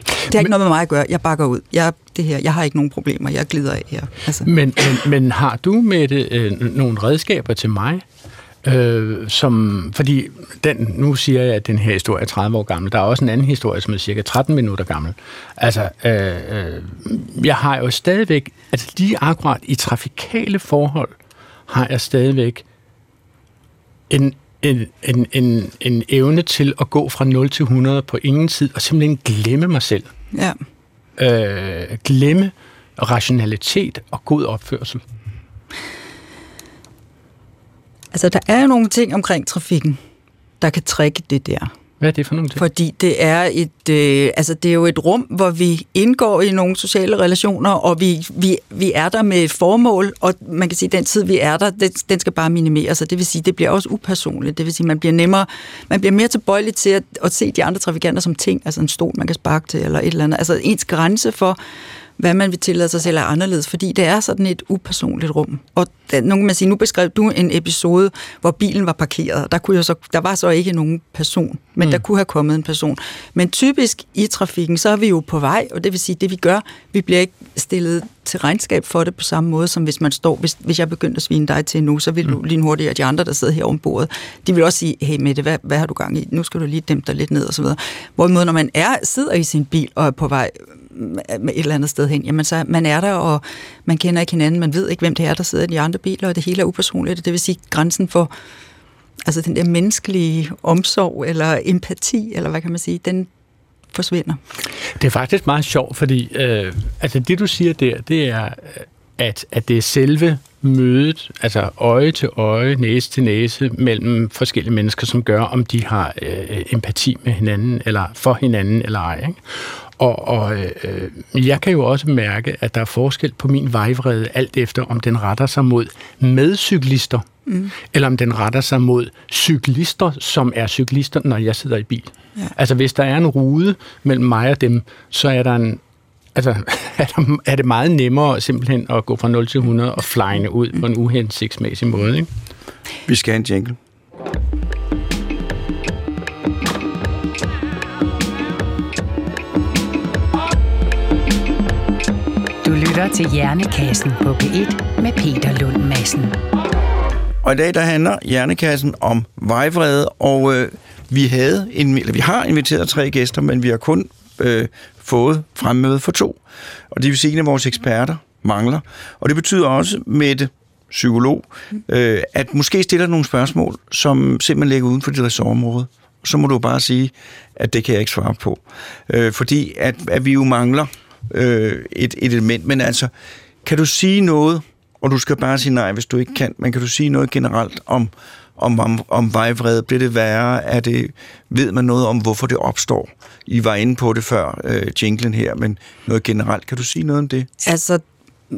det har ikke noget med mig at gøre. Jeg bakker ud. Jeg, det her, jeg har ikke nogen problemer. Jeg glider af her. Altså. Men, men, men har du med det øh, nogle redskaber til mig? Øh, som, fordi den, nu siger jeg, at den her historie er 30 år gammel. Der er også en anden historie, som er cirka 13 minutter gammel. Altså, øh, øh, jeg har jo stadigvæk, altså lige akkurat i trafikale forhold, har jeg stadigvæk en, en, en, en, en evne til at gå fra 0 til 100 på ingen tid, og simpelthen glemme mig selv. Ja. Øh, glemme rationalitet og god opførsel. Altså, der er jo nogle ting omkring trafikken, der kan trække det der. Hvad er det for nogle ting? Fordi det er et, øh, altså det er jo et rum, hvor vi indgår i nogle sociale relationer, og vi, vi, vi er der med et formål, og man kan sige, at den tid, vi er der, den, den skal bare minimeres, og det vil sige, det bliver også upersonligt. Det vil sige, man bliver nemmere, man bliver mere tilbøjelig til at, at se de andre trafikanter som ting, altså en stol, man kan sparke til, eller et eller andet. Altså ens grænse for, hvad man vil tillade sig selv er anderledes, fordi det er sådan et upersonligt rum. Og der, nu kan man sige, nu beskrev du en episode, hvor bilen var parkeret. Der, kunne jeg så, der var så ikke nogen person, men mm. der kunne have kommet en person. Men typisk i trafikken, så er vi jo på vej, og det vil sige, det vi gør, vi bliver ikke stillet til regnskab for det på samme måde, som hvis man står, hvis, hvis jeg begyndte at svine dig til nu, så vil du mm. lige hurtigere, de andre, der sidder her om bordet, de vil også sige, hey Mette, hvad, hvad har du gang i? Nu skal du lige dæmpe dig lidt ned og så videre. Hvorimod, når man er, sidder i sin bil og er på vej et eller andet sted hen, jamen så man er der, og man kender ikke hinanden, man ved ikke, hvem det er, der sidder i de andre biler, og det hele er upersonligt. Det vil sige, grænsen for altså den der menneskelige omsorg, eller empati, eller hvad kan man sige, den forsvinder. Det er faktisk meget sjovt, fordi øh, altså det, du siger der, det er, at, at det er selve mødet, altså øje til øje, næse til næse, mellem forskellige mennesker, som gør, om de har øh, empati med hinanden, eller for hinanden, eller ej. Ikke? Og, og øh, jeg kan jo også mærke, at der er forskel på min vejvrede, alt efter om den retter sig mod medcyklister, mm. eller om den retter sig mod cyklister, som er cyklister, når jeg sidder i bil. Ja. Altså hvis der er en rude mellem mig og dem, så er der en Altså, [laughs] er, der, er det meget nemmere simpelthen at gå fra 0 til 100 og flyne ud på en uhensigtsmæssig måde, ikke? Vi skal have en jingle. Lytter til Hjernekassen på P1 med Peter Lund Madsen. Og i dag der handler Hjernekassen om vejvrede, og øh, vi, havde en, eller vi har inviteret tre gæster, men vi har kun øh, fået fremmøde for to. Og det vil sige, at en af vores eksperter mangler. Og det betyder også, med psykolog, øh, at måske stiller nogle spørgsmål, som simpelthen ligger uden for dit ressortområde. Så må du bare sige, at det kan jeg ikke svare på. Øh, fordi at, at vi jo mangler øh, et, et element. Men altså, kan du sige noget, og du skal bare sige nej, hvis du ikke kan, men kan du sige noget generelt om, om, om, om vejvrede? Bliver det værre? Er det, ved man noget om, hvorfor det opstår? I var inde på det før, øh, jinglen her, men noget generelt. Kan du sige noget om det? Altså,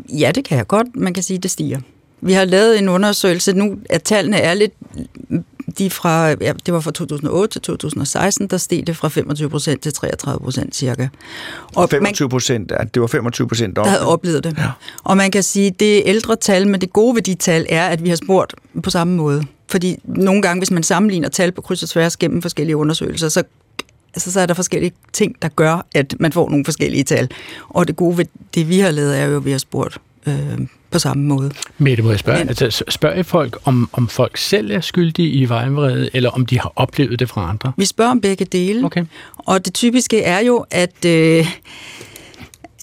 ja, det kan jeg godt. Man kan sige, at det stiger. Vi har lavet en undersøgelse nu, at tallene er lidt de fra, ja, det var fra 2008 til 2016, der steg det fra 25 procent til 33 procent cirka. Og 25 procent, det var 25 procent, der havde oplevet det. Ja. Og man kan sige, det er ældre tal, men det gode ved de tal er, at vi har spurgt på samme måde. Fordi nogle gange, hvis man sammenligner tal på kryds og tværs gennem forskellige undersøgelser, så altså, så er der forskellige ting, der gør, at man får nogle forskellige tal. Og det gode ved det, vi har lavet, er jo, at vi har spurgt øh, på samme måde. Mette, må jeg spørge, Men, altså, spørger I folk, om, om folk selv er skyldige i vejvrede, eller om de har oplevet det fra andre? Vi spørger om begge dele. Okay. Og det typiske er jo, at, øh,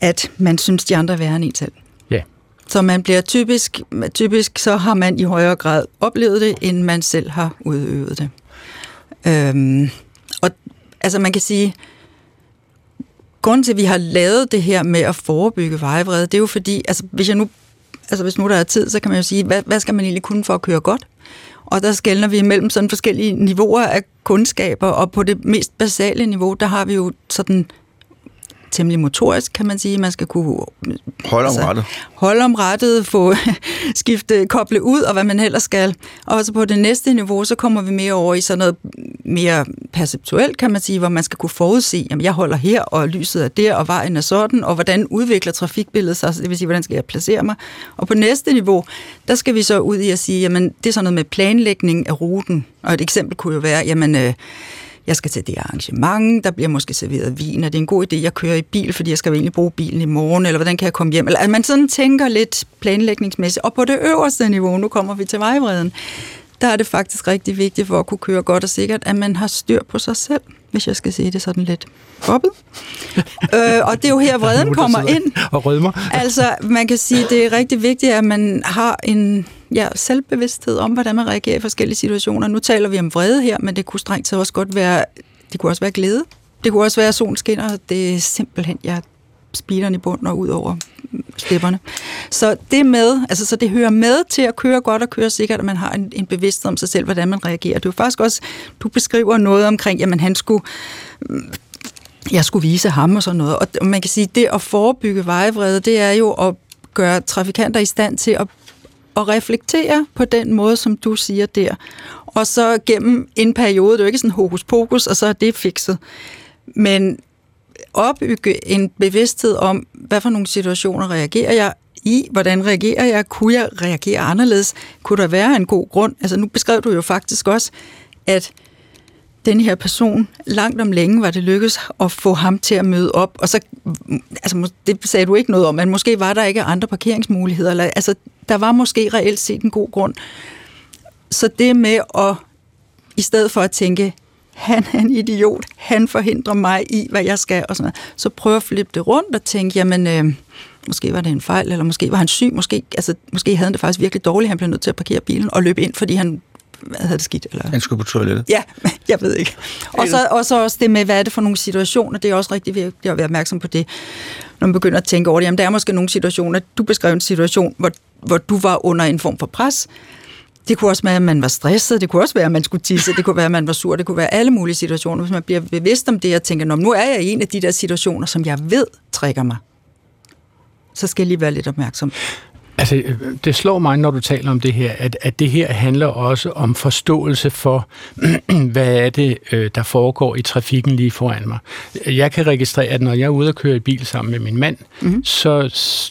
at man synes, de andre er værre end en selv. Ja. Så man bliver typisk, typisk så har man i højere grad oplevet det, end man selv har udøvet det. Øhm, og altså man kan sige, grunden til, at vi har lavet det her med at forebygge vejvrede, det er jo fordi, altså hvis jeg nu, altså hvis nu der er tid, så kan man jo sige, hvad, hvad skal man egentlig kunne for at køre godt? Og der skældner vi imellem sådan forskellige niveauer af kundskaber, og på det mest basale niveau, der har vi jo sådan temmelig motorisk, kan man sige. Man skal kunne Hold om rettet. holde om rettet, få [laughs] skifte, koble ud, og hvad man ellers skal. Og så på det næste niveau, så kommer vi mere over i sådan noget mere perceptuelt, kan man sige, hvor man skal kunne forudse, jamen jeg holder her, og lyset er der, og vejen er sådan, og hvordan udvikler trafikbilledet sig, det vil sige, hvordan skal jeg placere mig. Og på næste niveau, der skal vi så ud i at sige, jamen det er sådan noget med planlægning af ruten. Og et eksempel kunne jo være, jamen øh, jeg skal til det arrangement, der bliver måske serveret vin, og det er en god idé, jeg kører i bil, fordi jeg skal egentlig bruge bilen i morgen, eller hvordan kan jeg komme hjem? Eller at man sådan tænker lidt planlægningsmæssigt. Og på det øverste niveau, nu kommer vi til vejvreden, der er det faktisk rigtig vigtigt for at kunne køre godt og sikkert, at man har styr på sig selv, hvis jeg skal sige det sådan lidt bobbet. [laughs] øh, og det er jo her, vreden kommer ind. Og rødmer. Altså, man kan sige, det er rigtig vigtigt, at man har en ja, selvbevidsthed om, hvordan man reagerer i forskellige situationer. Nu taler vi om vrede her, men det kunne strengt taget også godt være, det kunne også være glæde. Det kunne også være, at solen skinner. Det er simpelthen, jeg speederen i bunden og ud over stepperne. Så det med, altså så det hører med til at køre godt og køre sikkert, at man har en, en bevidsthed om sig selv, hvordan man reagerer. Det er jo faktisk også, du beskriver noget omkring, jamen han skulle, jeg skulle vise ham og sådan noget. Og man kan sige, det at forebygge vejvrede, det er jo at gøre trafikanter i stand til at, at reflektere på den måde, som du siger der. Og så gennem en periode, det er jo ikke sådan hokus pokus, og så er det fikset. Men opbygge en bevidsthed om, hvad for nogle situationer reagerer jeg i, hvordan reagerer jeg, kunne jeg reagere anderledes, kunne der være en god grund? Altså nu beskrev du jo faktisk også, at den her person, langt om længe var det lykkedes at få ham til at møde op, og så, altså det sagde du ikke noget om, men måske var der ikke andre parkeringsmuligheder, eller, altså der var måske reelt set en god grund. Så det med at, i stedet for at tænke, han er en idiot, han forhindrer mig i, hvad jeg skal, og sådan noget. Så prøv at flippe det rundt og tænke, jamen, øh, måske var det en fejl, eller måske var han syg, måske, altså, måske havde han det faktisk virkelig dårligt, han blev nødt til at parkere bilen og løbe ind, fordi han havde det skidt. Eller... Han skulle på toilettet. Ja, [laughs] jeg ved ikke. Og så, og så også det med, hvad er det for nogle situationer, det er også rigtig vigtigt at være opmærksom på det, når man begynder at tænke over det. Jamen, der er måske nogle situationer, du beskrev en situation, hvor, hvor du var under en form for pres, det kunne også være, at man var stresset, det kunne også være, at man skulle tisse, det kunne være, at man var sur, det kunne være alle mulige situationer. Hvis man bliver bevidst om det og tænker, nu er jeg i en af de der situationer, som jeg ved trækker mig, så skal jeg lige være lidt opmærksom. Altså, det slår mig, når du taler om det her, at, at det her handler også om forståelse for, [clears throat] hvad er det, øh, der foregår i trafikken lige foran mig. Jeg kan registrere, at når jeg er ude og køre i bil sammen med min mand, mm-hmm. så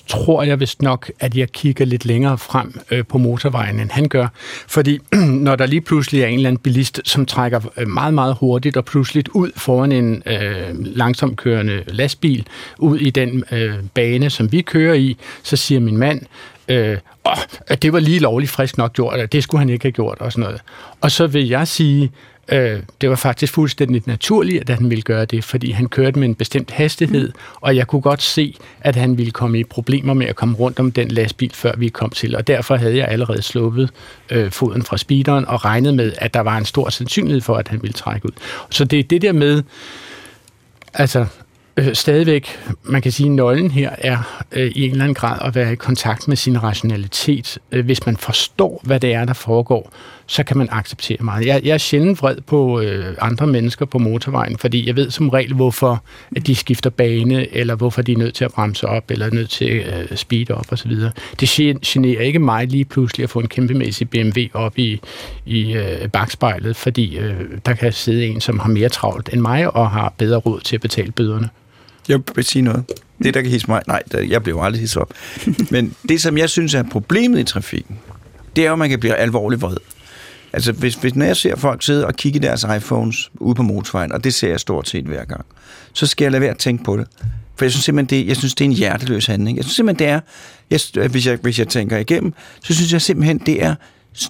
tror jeg vist nok, at jeg kigger lidt længere frem øh, på motorvejen, end han gør. Fordi [clears throat] når der lige pludselig er en eller anden bilist, som trækker øh, meget, meget hurtigt og pludseligt ud foran en øh, langsomt kørende lastbil, ud i den øh, bane, som vi kører i, så siger min mand, øh, åh, at det var lige lovligt frisk nok gjort, eller det skulle han ikke have gjort, og sådan noget. Og så vil jeg sige, øh, det var faktisk fuldstændig naturligt, at han ville gøre det, fordi han kørte med en bestemt hastighed, mm. og jeg kunne godt se, at han ville komme i problemer med at komme rundt om den lastbil, før vi kom til, og derfor havde jeg allerede sluppet øh, foden fra speederen og regnet med, at der var en stor sandsynlighed for, at han ville trække ud. Så det er det der med, altså, øh, stadigvæk, man kan sige, at nøglen her er øh, i en eller anden grad at være i kontakt med sin rationalitet. Øh, hvis man forstår, hvad det er, der foregår, så kan man acceptere meget. Jeg, jeg er sjældent vred på øh, andre mennesker på motorvejen, fordi jeg ved som regel, hvorfor at de skifter bane, eller hvorfor de er nødt til at bremse op, eller er nødt til at øh, speede op osv. Det generer ikke mig lige pludselig at få en kæmpemæssig BMW op i, i øh, bagspejlet, fordi øh, der kan sidde en, som har mere travlt end mig, og har bedre råd til at betale bøderne. Jeg vil sige noget. Det, der kan hisse mig... Nej, jeg blev aldrig hisset op. [laughs] Men det, som jeg synes er problemet i trafikken, det er jo, at man kan blive alvorligt vred. Altså, hvis, hvis når jeg ser folk sidde og kigge i deres iPhones ude på motorvejen, og det ser jeg stort set hver gang, så skal jeg lade være at tænke på det. For jeg synes simpelthen, det, jeg synes, det er en hjerteløs handling. Jeg synes simpelthen, det er, jeg, hvis, jeg, hvis jeg tænker igennem, så synes jeg simpelthen, det er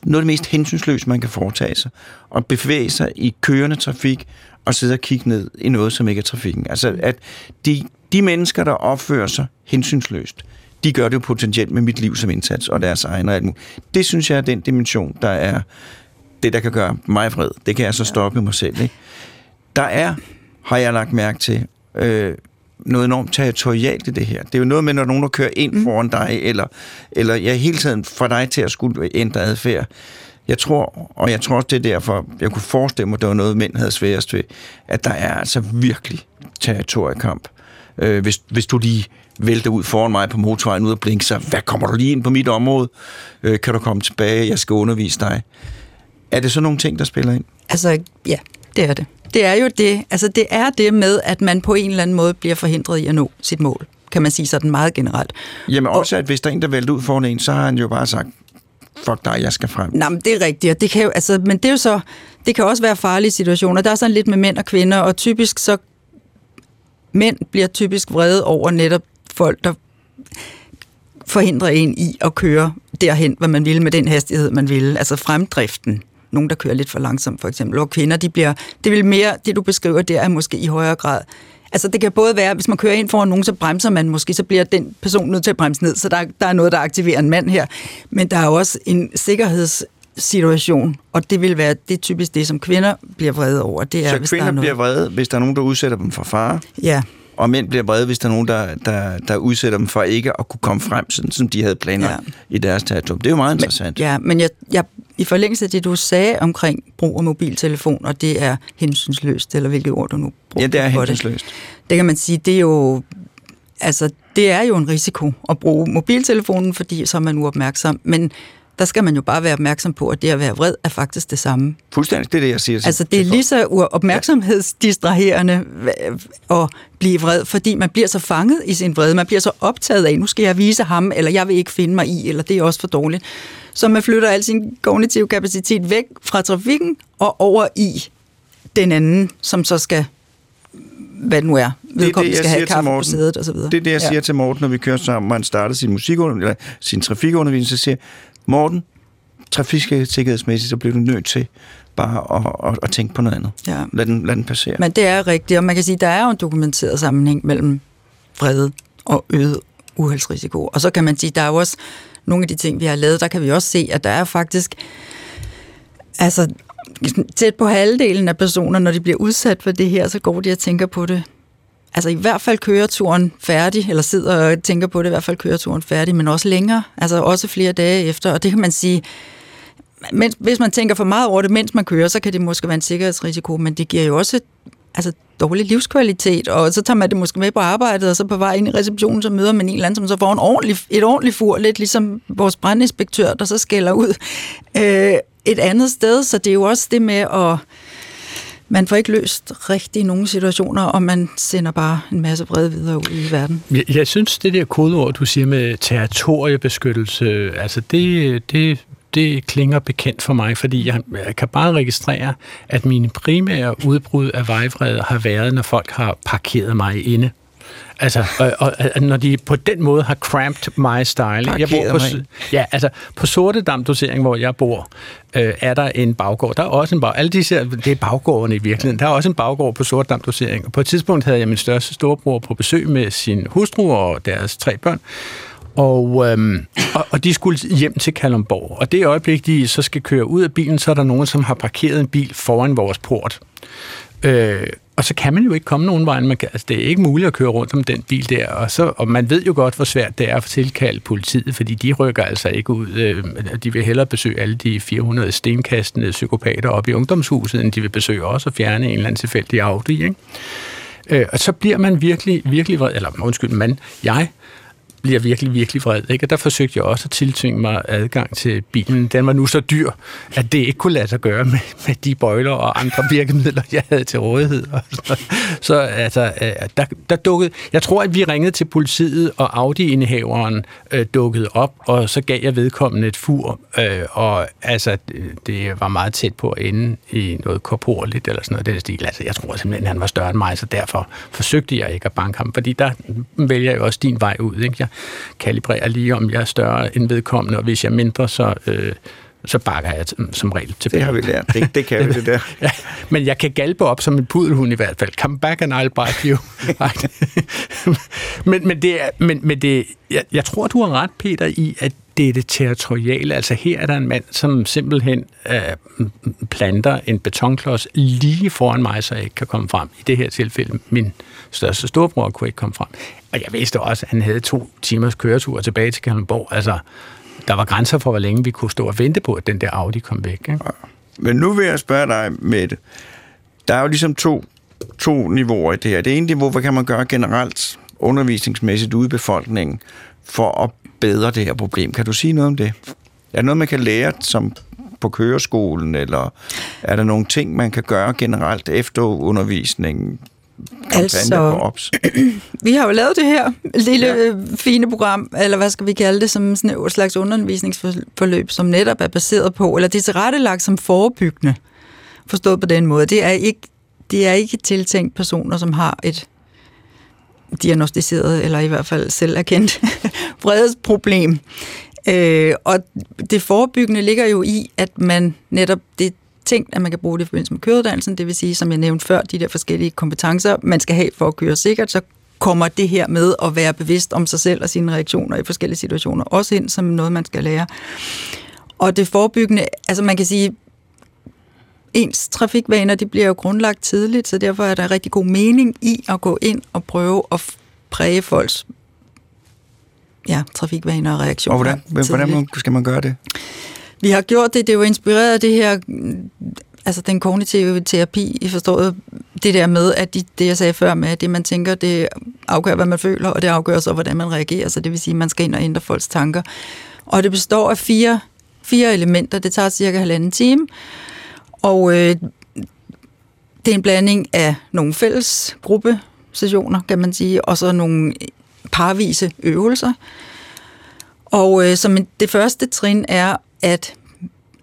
noget af det mest hensynsløse, man kan foretage sig. Og bevæge sig i kørende trafik, og sidde og kigge ned i noget, som ikke er trafikken. Altså, at de, de mennesker, der opfører sig hensynsløst, de gør det jo potentielt med mit liv som indsats, og deres egen og alt muligt. Det synes jeg er den dimension, der er det, der kan gøre mig vred. Det kan jeg så stoppe mig selv. Ikke? Der er, har jeg lagt mærke til, øh, noget enormt territorialt i det her. Det er jo noget med, når nogen der kører ind mm. foran dig, eller, eller ja, hele tiden får dig til at skulle ændre adfærd. Jeg tror, og jeg tror også, det er derfor, jeg kunne forestille mig, at det var noget, mænd havde sværest ved, at der er altså virkelig territoriekamp. Øh, hvis, hvis du lige vælter ud foran mig på motorvejen ud og blinker, så hvad kommer du lige ind på mit område? Øh, kan du komme tilbage? Jeg skal undervise dig. Er det så nogle ting, der spiller ind? Altså, ja, det er det. Det er jo det. Altså, det er det med, at man på en eller anden måde bliver forhindret i at nå sit mål, kan man sige sådan meget generelt. Jamen også, at hvis der er en, der vælter ud foran en, så har han jo bare sagt, fuck dig, jeg skal frem. Nej, men det er rigtigt, og det kan jo, altså, men det er jo så, det kan også være farlige situationer. Der er sådan lidt med mænd og kvinder, og typisk så, mænd bliver typisk vrede over netop folk, der forhindrer en i at køre derhen, hvad man ville med den hastighed, man ville. Altså fremdriften. Nogen, der kører lidt for langsomt, for eksempel. Og kvinder, de bliver, det vil mere, det du beskriver der, er måske i højere grad Altså det kan både være, hvis man kører ind foran nogen, så bremser man måske, så bliver den person nødt til at bremse ned, så der, der er noget, der aktiverer en mand her. Men der er jo også en sikkerhedssituation, og det vil være det typisk det, som kvinder bliver vrede over. Det er, Så hvis der kvinder er noget. bliver vrede, hvis der er nogen, der udsætter dem for fare, Ja, og mænd bliver vrede, hvis der er nogen, der, der, der udsætter dem for ikke at kunne komme frem, sådan som de havde planlagt ja. I deres territorium. Det er jo meget interessant. ja men jeg, jeg, i forlængelse af det, du sagde omkring brug af mobiltelefon, og det er hensynsløst, eller hvilket ord du nu bruger ja det er på det. hensynsløst. det kan man sige, det er jo, altså, det er jo en risiko at bruge mobiltelefonen, fordi så er man uopmærksom. Men der skal man jo bare være opmærksom på, at det at være vred er faktisk det samme. Fuldstændig, det er det, jeg siger. Altså, det er lige så opmærksomhedsdistraherende at blive vred, fordi man bliver så fanget i sin vrede. Man bliver så optaget af, nu skal jeg vise ham, eller jeg vil ikke finde mig i, eller det er også for dårligt. Så man flytter al sin kognitive kapacitet væk fra trafikken og over i den anden, som så skal, hvad det nu er, vedkommende jeg skal have kaffe på sædet og så videre. Det er det, jeg ja. siger til Morten, når vi kører sammen, og han starter sin, musikundervisning, eller sin trafikundervisning, så siger Morten, trafiksikkerhedsmæssigt, så bliver du nødt til bare at, at, at tænke på noget andet. Ja. Lad den, lad den passere. Men det er rigtigt, og man kan sige, der er jo en dokumenteret sammenhæng mellem vrede og øget uheldsrisiko. Og så kan man sige, der er jo også nogle af de ting, vi har lavet, der kan vi også se, at der er faktisk altså tæt på halvdelen af personer, når de bliver udsat for det her, så går de og tænker på det. Altså i hvert fald køreturen færdig, eller sidder og tænker på det, i hvert fald køreturen færdig, men også længere, altså også flere dage efter. Og det kan man sige, mens, hvis man tænker for meget over det, mens man kører, så kan det måske være en sikkerhedsrisiko, men det giver jo også altså, dårlig livskvalitet, og så tager man det måske med på arbejdet, og så på vej ind i receptionen, så møder man en eller anden, som så får en ordentlig, et ordentligt fur, lidt ligesom vores brandinspektør, der så skælder ud øh, et andet sted, så det er jo også det med at man får ikke løst rigtig nogen situationer, og man sender bare en masse vrede videre ud i verden. Jeg, jeg synes, det der kodeord, du siger med territoriebeskyttelse, altså det, det, det klinger bekendt for mig, fordi jeg, jeg kan bare registrere, at mine primære udbrud af vejvrede har været, når folk har parkeret mig inde. Altså, og, og, og når de på den måde har cramped my style. Jeg bor på, mig ja, altså på Sortedam dosering, hvor jeg bor, øh, er der en baggård. Der er også en bag, alle disse, det er baggården i virkeligheden. Der er også en baggård på Sortedam dosering. Og på et tidspunkt havde jeg min største storebror på besøg med sin hustru og deres tre børn. Og, øhm, og, og de skulle hjem til Kalundborg. Og det øjeblik, de så skal køre ud af bilen, så er der nogen, som har parkeret en bil foran vores port. Øh, og så kan man jo ikke komme nogen vej. Man kan, altså, det er ikke muligt at køre rundt om den bil der. Og, så, og man ved jo godt, hvor svært det er at tilkalde politiet, fordi de rykker altså ikke ud. Øh, de vil hellere besøge alle de 400 stenkastende psykopater op i ungdomshuset, end de vil besøge os og fjerne en eller anden tilfældig Audi. Ikke? Øh, og så bliver man virkelig, virkelig vred, eller undskyld, man, jeg bliver virkelig, virkelig vred. Ikke? Og der forsøgte jeg også at tiltvinge mig adgang til bilen. Den var nu så dyr, at det ikke kunne lade sig gøre med, med de bøjler og andre [laughs] virkemidler, jeg havde til rådighed. Og så, så altså, øh, der, der dukkede... Jeg tror, at vi ringede til politiet, og Audi-indehaveren øh, dukkede op, og så gav jeg vedkommende et fur, øh, og altså, det, var meget tæt på at ende i noget korporligt eller sådan noget den stil. Altså, jeg tror simpelthen, han var større end mig, så derfor forsøgte jeg ikke at banke ham, fordi der vælger jeg jo også din vej ud. Ikke? Jeg kalibrerer lige, om jeg er større end vedkommende, og hvis jeg er mindre, så, øh, så bakker jeg som regel tilbage. Det har vi lært. Det, det kan vi, det der. [laughs] Ja, men jeg kan galpe op som en pudelhund i hvert fald. Come back and I'll bite you. [laughs] men, men, det er, men, men det, jeg, jeg tror, du har ret, Peter, i, at det er det territoriale. Altså her er der en mand, som simpelthen øh, planter en betonklods lige foran mig, så jeg ikke kan komme frem. I det her tilfælde, min største storebror kunne ikke komme frem. Og jeg vidste også, at han havde to timers køretur tilbage til Kalundborg. Altså, der var grænser for, hvor længe vi kunne stå og vente på, at den der Audi kom væk. Ikke? Men nu vil jeg spørge dig, Mette. Der er jo ligesom to, to niveauer i det her. Det ene niveau, hvad kan man gøre generelt undervisningsmæssigt ude i befolkningen for at bedre det her problem? Kan du sige noget om det? Er det noget, man kan lære som på køreskolen, eller er der nogle ting, man kan gøre generelt efter undervisningen? Altså- på OPS? [clears throat] Vi har jo lavet det her lille Ja. fine program, eller hvad skal vi kalde det, som sådan et slags undervisningsforløb, som netop er baseret på, eller det er tilrettelagt som forebyggende, forstået på den måde. Det er ikke, det er ikke tiltænkt personer, som har et diagnostiseret, eller i hvert fald selv erkendt [laughs] vredesproblem. Øh, og det forebyggende ligger jo i, at man netop, det tænkt, at man kan bruge det i forbindelse med køreuddannelsen, det vil sige, som jeg nævnte før, de der forskellige kompetencer, man skal have for at køre sikkert, så kommer det her med at være bevidst om sig selv og sine reaktioner i forskellige situationer også ind som noget, man skal lære. Og det forebyggende, altså man kan sige, ens trafikvaner, de bliver jo grundlagt tidligt, så derfor er der rigtig god mening i at gå ind og prøve at præge folks ja, trafikvaner og reaktioner. Og hvordan, hvordan tidligt. skal man gøre det? Vi har gjort det, det er jo inspireret af det her, mm, altså den kognitive terapi, I forstået. Det der med, at de, det jeg sagde før med, at det man tænker, det afgør, hvad man føler, og det afgør så, hvordan man reagerer, så det vil sige, at man skal ind og ændre folks tanker. Og det består af fire, fire elementer, det tager cirka halvanden time, og øh, det er en blanding af nogle fælles gruppesessioner, kan man sige, og så nogle parvise øvelser. Og øh, som det første trin er at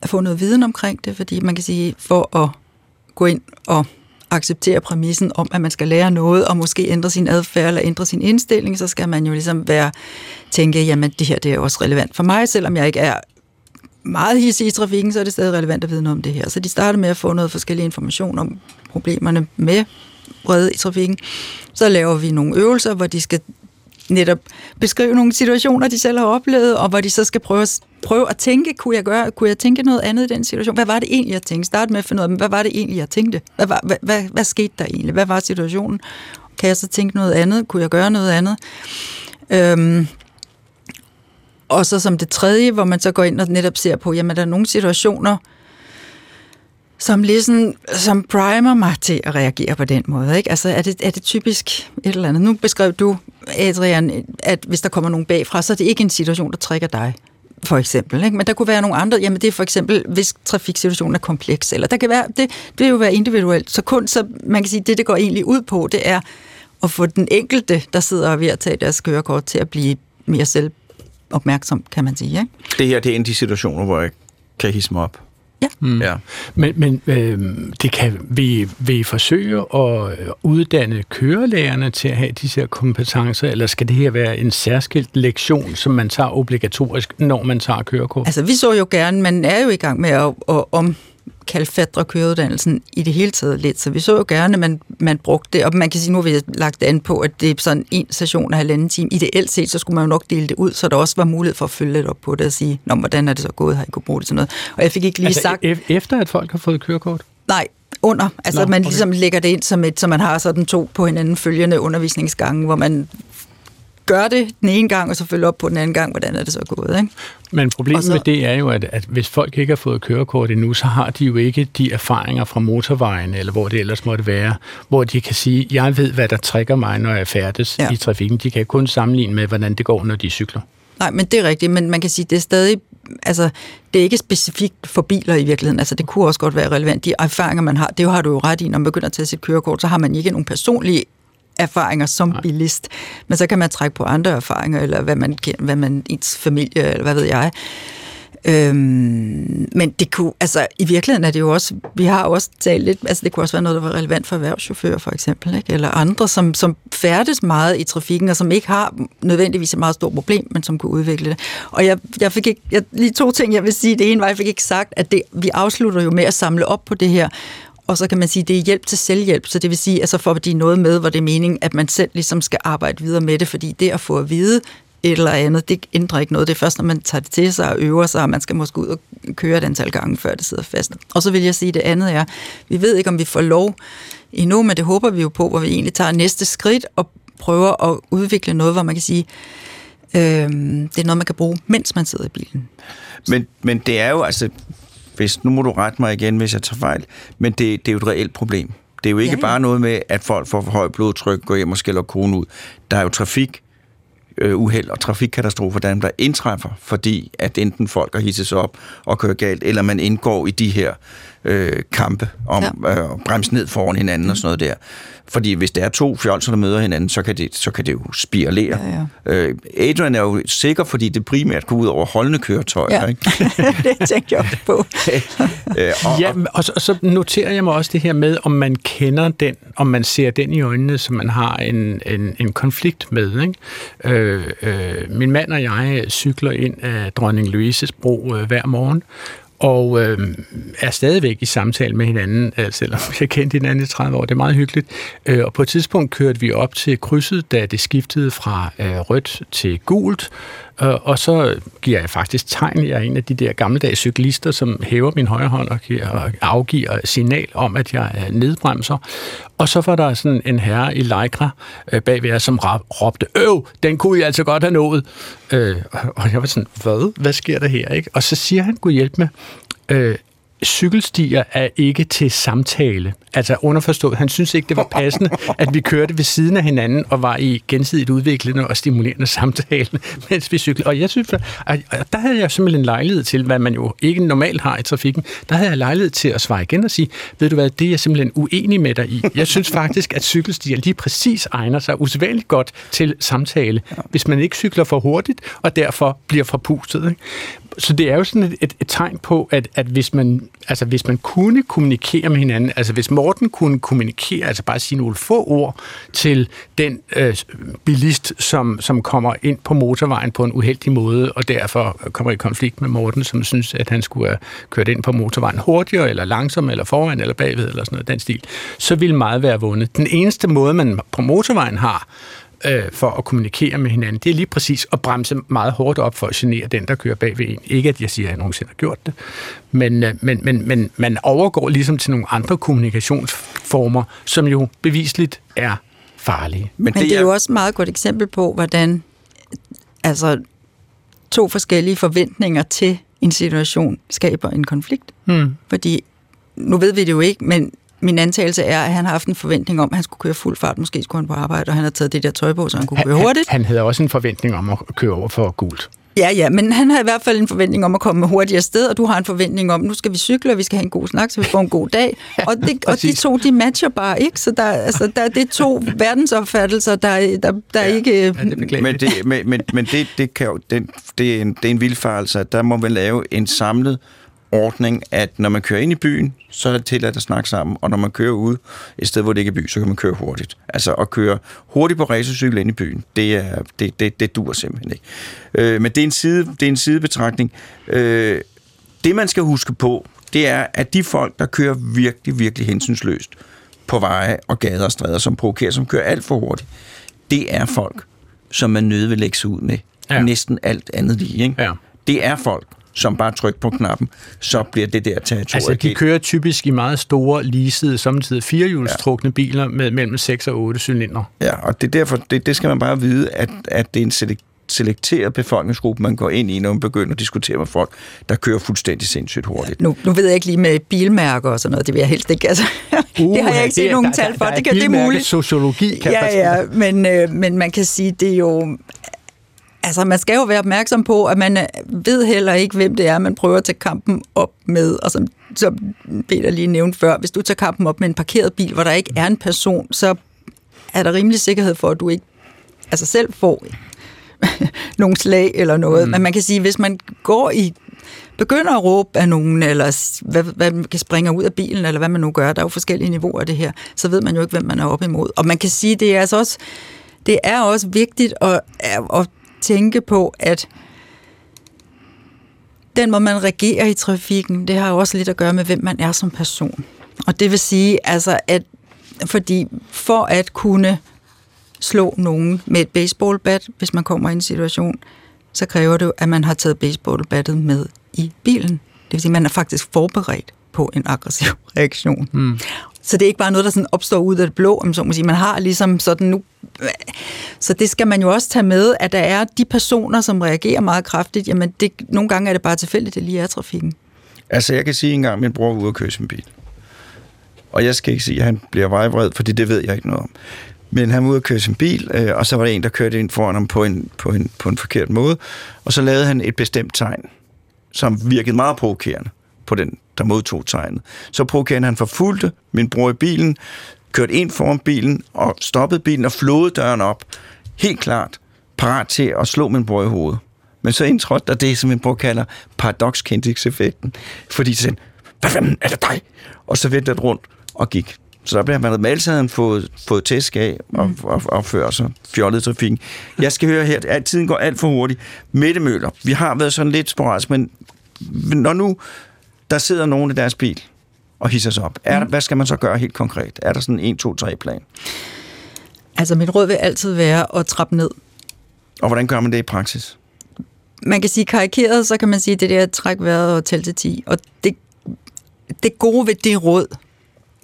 få noget viden omkring det, fordi man kan sige, for at gå ind og acceptere præmissen om, at man skal lære noget, og måske ændre sin adfærd eller ændre sin indstilling, så skal man jo ligesom være, tænke, jamen det her det er også relevant for mig, selvom jeg ikke er meget hissig i trafikken, så er det stadig relevant at vide noget om det her. Så de starter med at få noget forskellig information om problemerne med vrede i trafikken. Så laver vi nogle øvelser, hvor de skal netop beskrive nogle situationer, de selv har oplevet, og hvor de så skal prøve, at- prøve at tænke, kunne jeg, gøre, kunne jeg tænke noget andet i den situation? Hvad var det egentlig, jeg tænkte? Start med at finde ud af, hvad var det egentlig, jeg tænkte? Hvad, var, hvad, hvad, hvad skete der egentlig? Hvad var situationen? Kan jeg så tænke noget andet? Kunne jeg gøre noget andet? Øhm, og så som det tredje, hvor man så går ind og netop ser på, jamen der er nogle situationer, som ligesom, som primer mig til at reagere på den måde. Ikke? Altså er det, er det typisk et eller andet? Nu beskrev du, Adrian, at hvis der kommer nogen bagfra, så er det ikke en situation, der trækker dig for eksempel. Ikke? Men der kunne være nogle andre, jamen det er for eksempel, hvis trafiksituationen er kompleks, eller der kan være, det, det vil jo være individuelt. Så kun, så man kan sige, det det går egentlig ud på, det er at få den enkelte, der sidder og ved at tage deres kørekort, til at blive mere selvopmærksom, kan man sige. Ikke? Det her, det er en af de situationer, hvor jeg kan hisse mig op. Ja. Mm. ja. Men, men øh, det kan, vil, vil I forsøge at øh, uddanne kørelærerne til at have disse her kompetencer, eller skal det her være en særskilt lektion, som man tager obligatorisk, når man tager kørekort? Altså, vi så jo gerne, man er jo i gang med at, at omkalfatre køreuddannelsen i det hele taget lidt, så vi så jo gerne, at man, man brugte det, og man kan sige, nu har vi lagt det an på, at det er sådan en session af halvanden time. Ideelt set, så skulle man jo nok dele det ud, så der også var mulighed for at følge lidt op på det og sige, Nå, hvordan er det så gået, har I kunne bruge det til noget? Og jeg fik ikke lige altså, sagt, e- efter at folk har fået kørekort? nej, under. Altså, Nå, Nå, man okay. ligesom lægger det ind som et, så man har sådan to på hinanden følgende undervisningsgange, hvor man gør det den ene gang, og så følger op på den anden gang, hvordan er det så gået, ikke? Men problemet så- med det er jo, at, at hvis folk ikke har fået kørekort endnu, så har de jo ikke de erfaringer fra motorvejen, eller hvor det ellers måtte være, hvor de kan sige, jeg ved, hvad der trækker mig, når jeg færdes. Ja. i trafikken. De kan kun sammenligne med, hvordan det går, når de cykler. Nej, men det er rigtigt, men man kan sige, det er stadig, altså, det er ikke specifikt for biler i virkeligheden. Altså, det kunne også godt være relevant. De erfaringer, man har, det har du jo ret i, når man begynder at tage sit kørekort, så har man ikke nogen personlige erfaringer som Nej. bilist, men så kan man trække på andre erfaringer, eller hvad man, kender, hvad man ens familie, eller hvad ved jeg. Øhm, men det kunne, altså i virkeligheden er det jo også, vi har også talt lidt, altså det kunne også være noget, der var relevant for erhvervschauffører for eksempel, ikke? eller andre, som, som færdes meget i trafikken, og som ikke har nødvendigvis et meget stort problem, men som kunne udvikle det. Og jeg, jeg fik ikke, jeg, lige to ting, jeg vil sige. Det ene var, jeg fik ikke sagt, at det, vi afslutter jo med at samle op på det her, og så kan man sige, at det er hjælp til selvhjælp, så det vil sige, altså for at de noget med, hvor det er meningen, at man selv ligesom skal arbejde videre med det, fordi det at få at vide, et eller andet, det ændrer ikke noget. Det er først, når man tager det til sig og øver sig, og man skal måske ud og køre et antal gange, før det sidder fast. Og så vil jeg sige, at det andet er, vi ved ikke, om vi får lov endnu, men det håber vi jo på, hvor vi egentlig tager næste skridt og prøver at udvikle noget, hvor man kan sige, øh, det er noget, man kan bruge, mens man sidder i bilen. Men, men det er jo altså, hvis, nu må du rette mig igen, hvis jeg tager fejl, men det, det er jo et reelt problem. Det er jo ikke Ja, ja, bare noget med, at folk får for højt blodtryk, går hjem og skælder konen ud. Der er jo trafik, øh, uheld og trafikkatastrofer, der, der indtræffer, fordi at enten folk har hisset sig op og kører galt, eller man indgår i de her øh, kampe om ja. øh, at bremse ned foran hinanden og sådan noget der. Fordi hvis der er to fjolser, der møder hinanden, så kan det, så kan det jo spiralere. Ja, ja. Øh, Adrian er jo sikker, fordi det primært går ud over holdende køretøjer. Ja. Ikke? [laughs] det tænkte jeg også på. [laughs] Øh, og, Ja, og så, og så noterer jeg mig også det her med, om man kender den, om man ser den i øjnene, som man har en, en, en konflikt med. Ikke? Øh, øh, min mand og jeg cykler ind af Dronning Louises bro øh, hver morgen, og øh, er stadigvæk i samtale med hinanden, øh, selvom vi har kendt hinanden i 30 år. Det er meget hyggeligt. Øh, og på et tidspunkt kørte vi op til krydset, da det skiftede fra øh, rødt til gult, Øh, og så giver jeg faktisk tegn. Jeg er en af de der gammeldags cyklister, som hæver min højre hånd og giver, afgiver signal om, at jeg er nedbremser. Og så var der sådan en herre i Lycra øh, bagved jer, som råbte, øv, den kunne I altså godt have nået. Øh, og jeg var sådan, hvad? Hvad sker der her? Ikke? Og så siger han, Gud hjælp med, øh, cykelstier er ikke til samtale. Altså underforstået, han synes ikke, det var passende, at vi kørte ved siden af hinanden og var i gensidigt udviklende og stimulerende samtale, [laughs] mens vi cyklede. Og jeg synes, at at der havde jeg simpelthen lejlighed til, hvad man jo ikke normalt har i trafikken, der havde jeg lejlighed til at svare igen og sige, ved du hvad, det er jeg simpelthen uenig med dig i. Jeg synes faktisk, at cykelstier lige præcis egner sig usædvanligt godt til samtale, hvis man ikke cykler for hurtigt og derfor bliver forpustet. Ikke? Så det er jo sådan et, et, et tegn på, at, at hvis, man, altså hvis man kunne kommunikere med hinanden, altså hvis Morten kunne kommunikere, altså bare sige nogle få ord til den øh, bilist, som, som kommer ind på motorvejen på en uheldig måde, og derfor kommer i konflikt med Morten, som synes, at han skulle have kørt ind på motorvejen hurtigere, eller langsommere, eller foran, eller bagved, eller sådan noget, den stil, så ville meget være vundet. Den eneste måde, man på motorvejen har, øh, for at kommunikere med hinanden, det er lige præcis at bremse meget hårdt op for at genere den, der kører bag ved en. Ikke at jeg siger, at jeg nogensinde har gjort det, men, øh, men, men, men man overgår ligesom til nogle andre kommunikationsformer, som jo bevisligt er farlige. men, Men det er jo også et meget godt eksempel på, hvordan altså, to forskellige forventninger til en situation skaber en konflikt. Hmm. Fordi, nu ved vi det jo ikke, men min antagelse er, at han har haft en forventning om, at han skulle køre fuld fart. Måske skulle han på arbejde, og han har taget det der tøj på, så han kunne køre hurtigt. Han, han havde også en forventning om at køre over for gult. Ja, ja, men han har i hvert fald en forventning om at komme hurtigt afsted, og du har en forventning om, nu skal vi cykle, og vi skal have en god snak, så vi får en god dag. [laughs] Og, det, og de to, de matcher bare ikke, så der, altså, der, det er to verdensopfattelser, der, der, der ja. ikke... Ja, det. Men, det, men, men, men det, det, kan jo, den, det, er en, det er en vildfarelse, at der må man lave en samlet ordning, at når man kører ind i byen, så er det tilladt at snakke sammen, og når man kører ud et sted, hvor det ikke er by, så kan man køre hurtigt. Altså at køre hurtigt på racercykel ind i byen, det, er, det, det, det dur simpelthen ikke. Øh, men det er en, side, det er en sidebetragtning. Øh, det man skal huske på, det er, at de folk, der kører virkelig, virkelig hensynsløst på veje og gader og stræder, som provokerer, som kører alt for hurtigt, det er folk, som man nødt vil lægge sig ud med. Ja. Næsten alt andet lige. Ikke? Ja. Det er folk, som bare trykker på knappen, så bliver det der territorium. Altså, de kører typisk i meget store, leasede, samtidig firehjulstrukne ja. biler med mellem 6 og 8 cylinder. Ja, og det er derfor, det, det skal man bare vide, at, at det er en selek- selekteret befolkningsgruppe, man går ind i, når man begynder at diskutere med folk, der kører fuldstændig sindssygt hurtigt. Nu, nu ved jeg ikke lige med bilmærker og sådan noget, det vil jeg helst ikke. Altså, uh, [laughs] det har jeg ikke set nogen tal for. Det, kan, det er muligt. sociologi, kan Ja, ja, men, øh, men man kan sige, det er jo... Altså, man skal jo være opmærksom på, at man øh, ved heller ikke, hvem det er, man prøver at tage kampen op med. Og som, som Peter lige nævnte før, hvis du tager kampen op med en parkeret bil, hvor der ikke er en person, så er der rimelig sikkerhed for, at du ikke altså selv får [laughs] nogle slag eller noget. Mm. Men man kan sige, hvis man går i begynder at råbe af nogen, eller hvad, hvad man kan springe ud af bilen, eller hvad man nu gør, der er jo forskellige niveauer af det her, så ved man jo ikke, hvem man er op imod. Og man kan sige, det er altså også, det er også vigtigt at, at tænke på, at den måde, man reagerer i trafikken, det har jo også lidt at gøre med, hvem man er som person. Og det vil sige, altså, at fordi for at kunne slå nogen med et baseballbat, hvis man kommer i en situation, så kræver det jo, at man har taget baseballbattet med i bilen. Det vil sige, at man er faktisk forberedt på en aggressiv [laughs] reaktion. Mm. Så det er ikke bare noget, der sådan opstår ud af det blå, om så må sige. Man har ligesom sådan nu... Så det skal man jo også tage med, at der er de personer, som reagerer meget kraftigt. Jamen, det, nogle gange er det bare tilfældigt, det lige er trafikken. Altså, jeg kan sige en gang, at min bror var ude at køre sin bil. Og jeg skal ikke sige, at han bliver vejvred, fordi det ved jeg ikke noget om. Men han var ude at køre sin bil, øh, og så var der en, der kørte ind foran ham på en, på, en, på en forkert måde. Og så lavede han et bestemt tegn, som virkede meget provokerende på den, der modtog tegnet. Så provokerende han forfulgte min bror i bilen, kørte ind foran bilen og stoppede bilen og flåede døren op. Helt klart parat til at slå min bror i hovedet. Men så indtrådte der det, som min bror kalder paradox effekten Fordi så hvad fanden er det dig? Og så vendte det rundt og gik. Så der bliver man med altid fået, fået tæsk af og, mm. og, og opfører sig fjollet trafikken. Jeg skal høre her, at tiden går alt for hurtigt. Mette Møller, vi har været sådan lidt sporadisk, men når nu der sidder nogen i deres bil og hisser sig op, er mm. hvad skal man så gøre helt konkret? Er der sådan en 1, 2, 3 plan? Altså, mit råd vil altid være at trappe ned. Og hvordan gør man det i praksis? Man kan sige karikeret, så kan man sige, det der træk vejret og tælle til 10. Og det, det gode ved det råd,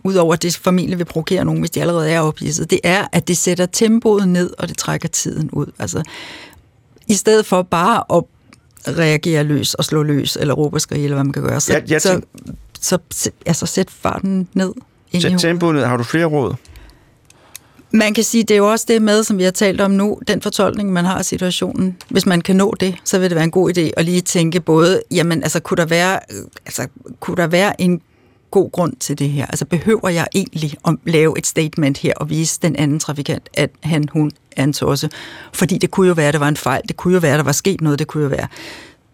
udover at det formentlig vil provokere nogen, hvis de allerede er ophidset, det er, at det sætter tempoet ned, og det trækker tiden ud. Altså, i stedet for bare at reagere løs og slå løs, eller råbe og skrige, eller hvad man kan gøre, så, jeg, jeg så, så, så altså, sæt farten ned. Sæt tempoet ned. Har du flere råd? Man kan sige, det er jo også det med, som vi har talt om nu, den fortolkning, man har af situationen. Hvis man kan nå det, så vil det være en god idé at lige tænke både, jamen altså, kunne der være, altså, kunne der være en god grund til det her? Altså behøver jeg egentlig at lave et statement her og vise den anden trafikant, at han, hun en tosse? Fordi det kunne jo være, at det var en fejl. Det kunne jo være, at der var sket noget. Det kunne jo være.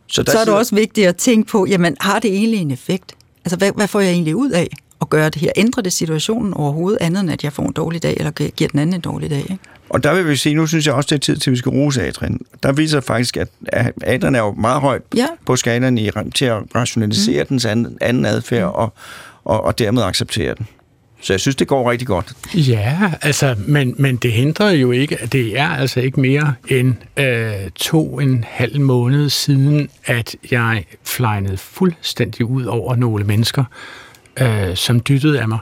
Så, så er det også vigtigt at tænke på, jamen har det egentlig en effekt? Altså hvad, hvad får jeg egentlig ud af at gøre det her? Ændrer det situationen overhovedet andet, end at jeg får en dårlig dag, eller giver den anden en dårlig dag? Ikke? Og der vil vi sige, nu synes jeg også, det er tid til, at vi skal rose Adrian. Der viser faktisk, at Adrian er jo meget højt ja. på skalaen i, til at rationalisere mm. dens anden, anden adfærd, mm. og, og, og dermed acceptere den. Så jeg synes, det går rigtig godt. Ja, altså, men, men det hindrer jo ikke, at det er altså ikke mere end øh, to en halv måned siden, at jeg flejnede fuldstændig ud over nogle mennesker, øh, som dyttede af mig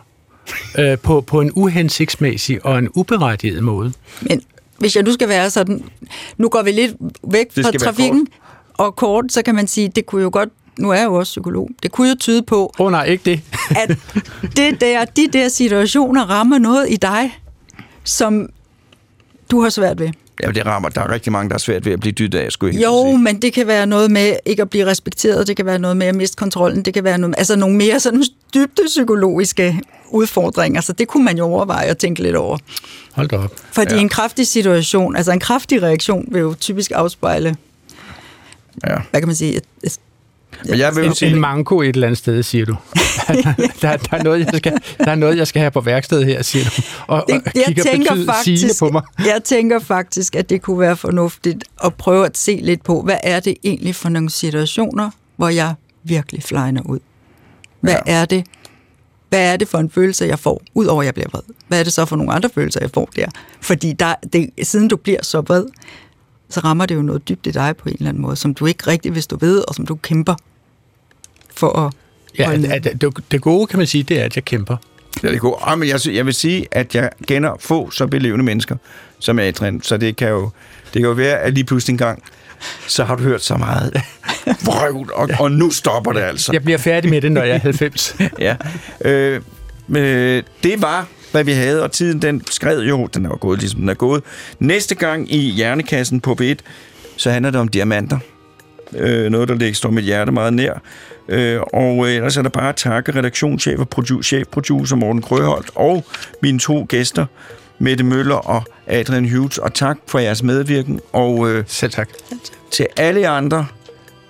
øh, på, på en uhensigtsmæssig og en uberettiget måde. Men hvis jeg nu skal være sådan, nu går vi lidt væk fra trafikken, kort. og kort, så kan man sige, det kunne jo godt nu er jeg jo også psykolog, det kunne jo tyde på, oh, nej, ikke det. at det der, de der situationer rammer noget i dig, som du har svært ved. Ja, det rammer. Der er rigtig mange, der er svært ved at blive dyttet af, skulle jeg Jo, sige. men det kan være noget med ikke at blive respekteret, det kan være noget med at miste kontrollen, det kan være noget, altså nogle mere sådan dybde psykologiske udfordringer, så det kunne man jo overveje at tænke lidt over. Hold da op. Fordi ja. en kraftig situation, altså en kraftig reaktion vil jo typisk afspejle, ja. hvad kan man sige, et, et men jeg vil en, en manko et eller andet sted, siger du. [laughs] der, der, er noget, jeg skal, der er noget, jeg skal have på værkstedet her, siger du. Og, det, og jeg tænker faktisk, på mig. Jeg tænker faktisk, at det kunne være fornuftigt at prøve at se lidt på, hvad er det egentlig for nogle situationer, hvor jeg virkelig flyner ud? Hvad ja. er det, hvad er det for en følelse, jeg får, udover at jeg bliver vred? Hvad er det så for nogle andre følelser, jeg får der? Fordi der, det, siden du bliver så vred, så rammer det jo noget dybt i dig på en eller anden måde, som du ikke rigtig vil stå ved, og som du kæmper for at... Ja, at, at, det, gode, kan man sige, det er, at jeg kæmper. Ja, det er gode. Ja, men jeg, jeg vil sige, at jeg kender få så belevende mennesker som Adrian, så det kan jo, det kan jo være, at lige pludselig en gang, så har du hørt så meget [laughs] vrøvl, og, og nu stopper det altså. Jeg bliver færdig med det, når jeg er 90. [laughs] ja. Øh, men det var hvad vi havde, og tiden den skred jo, den er jo gået, ligesom den er gået. Næste gang i Hjernekassen på B1, så handler det om diamanter. Øh, noget, der ligger står mit hjerte meget nær. Øh, og øh, ellers er der bare at takke redaktionschef og produ- chefproducer Morten Krøholt og mine to gæster, Mette Møller og Adrian Hughes. Og tak for jeres medvirken. Og øh, Selv tak. til alle andre,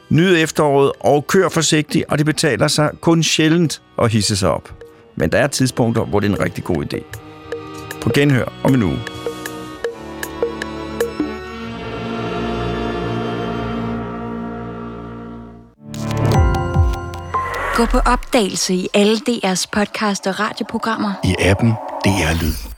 nyd efteråret og kør forsigtigt, og det betaler sig kun sjældent at hisse sig op. Men der er tidspunkter, hvor det er en rigtig god idé. På genhør om en uge. Gå på opdagelse i alle DR's podcast og radioprogrammer. I appen DR Lyd.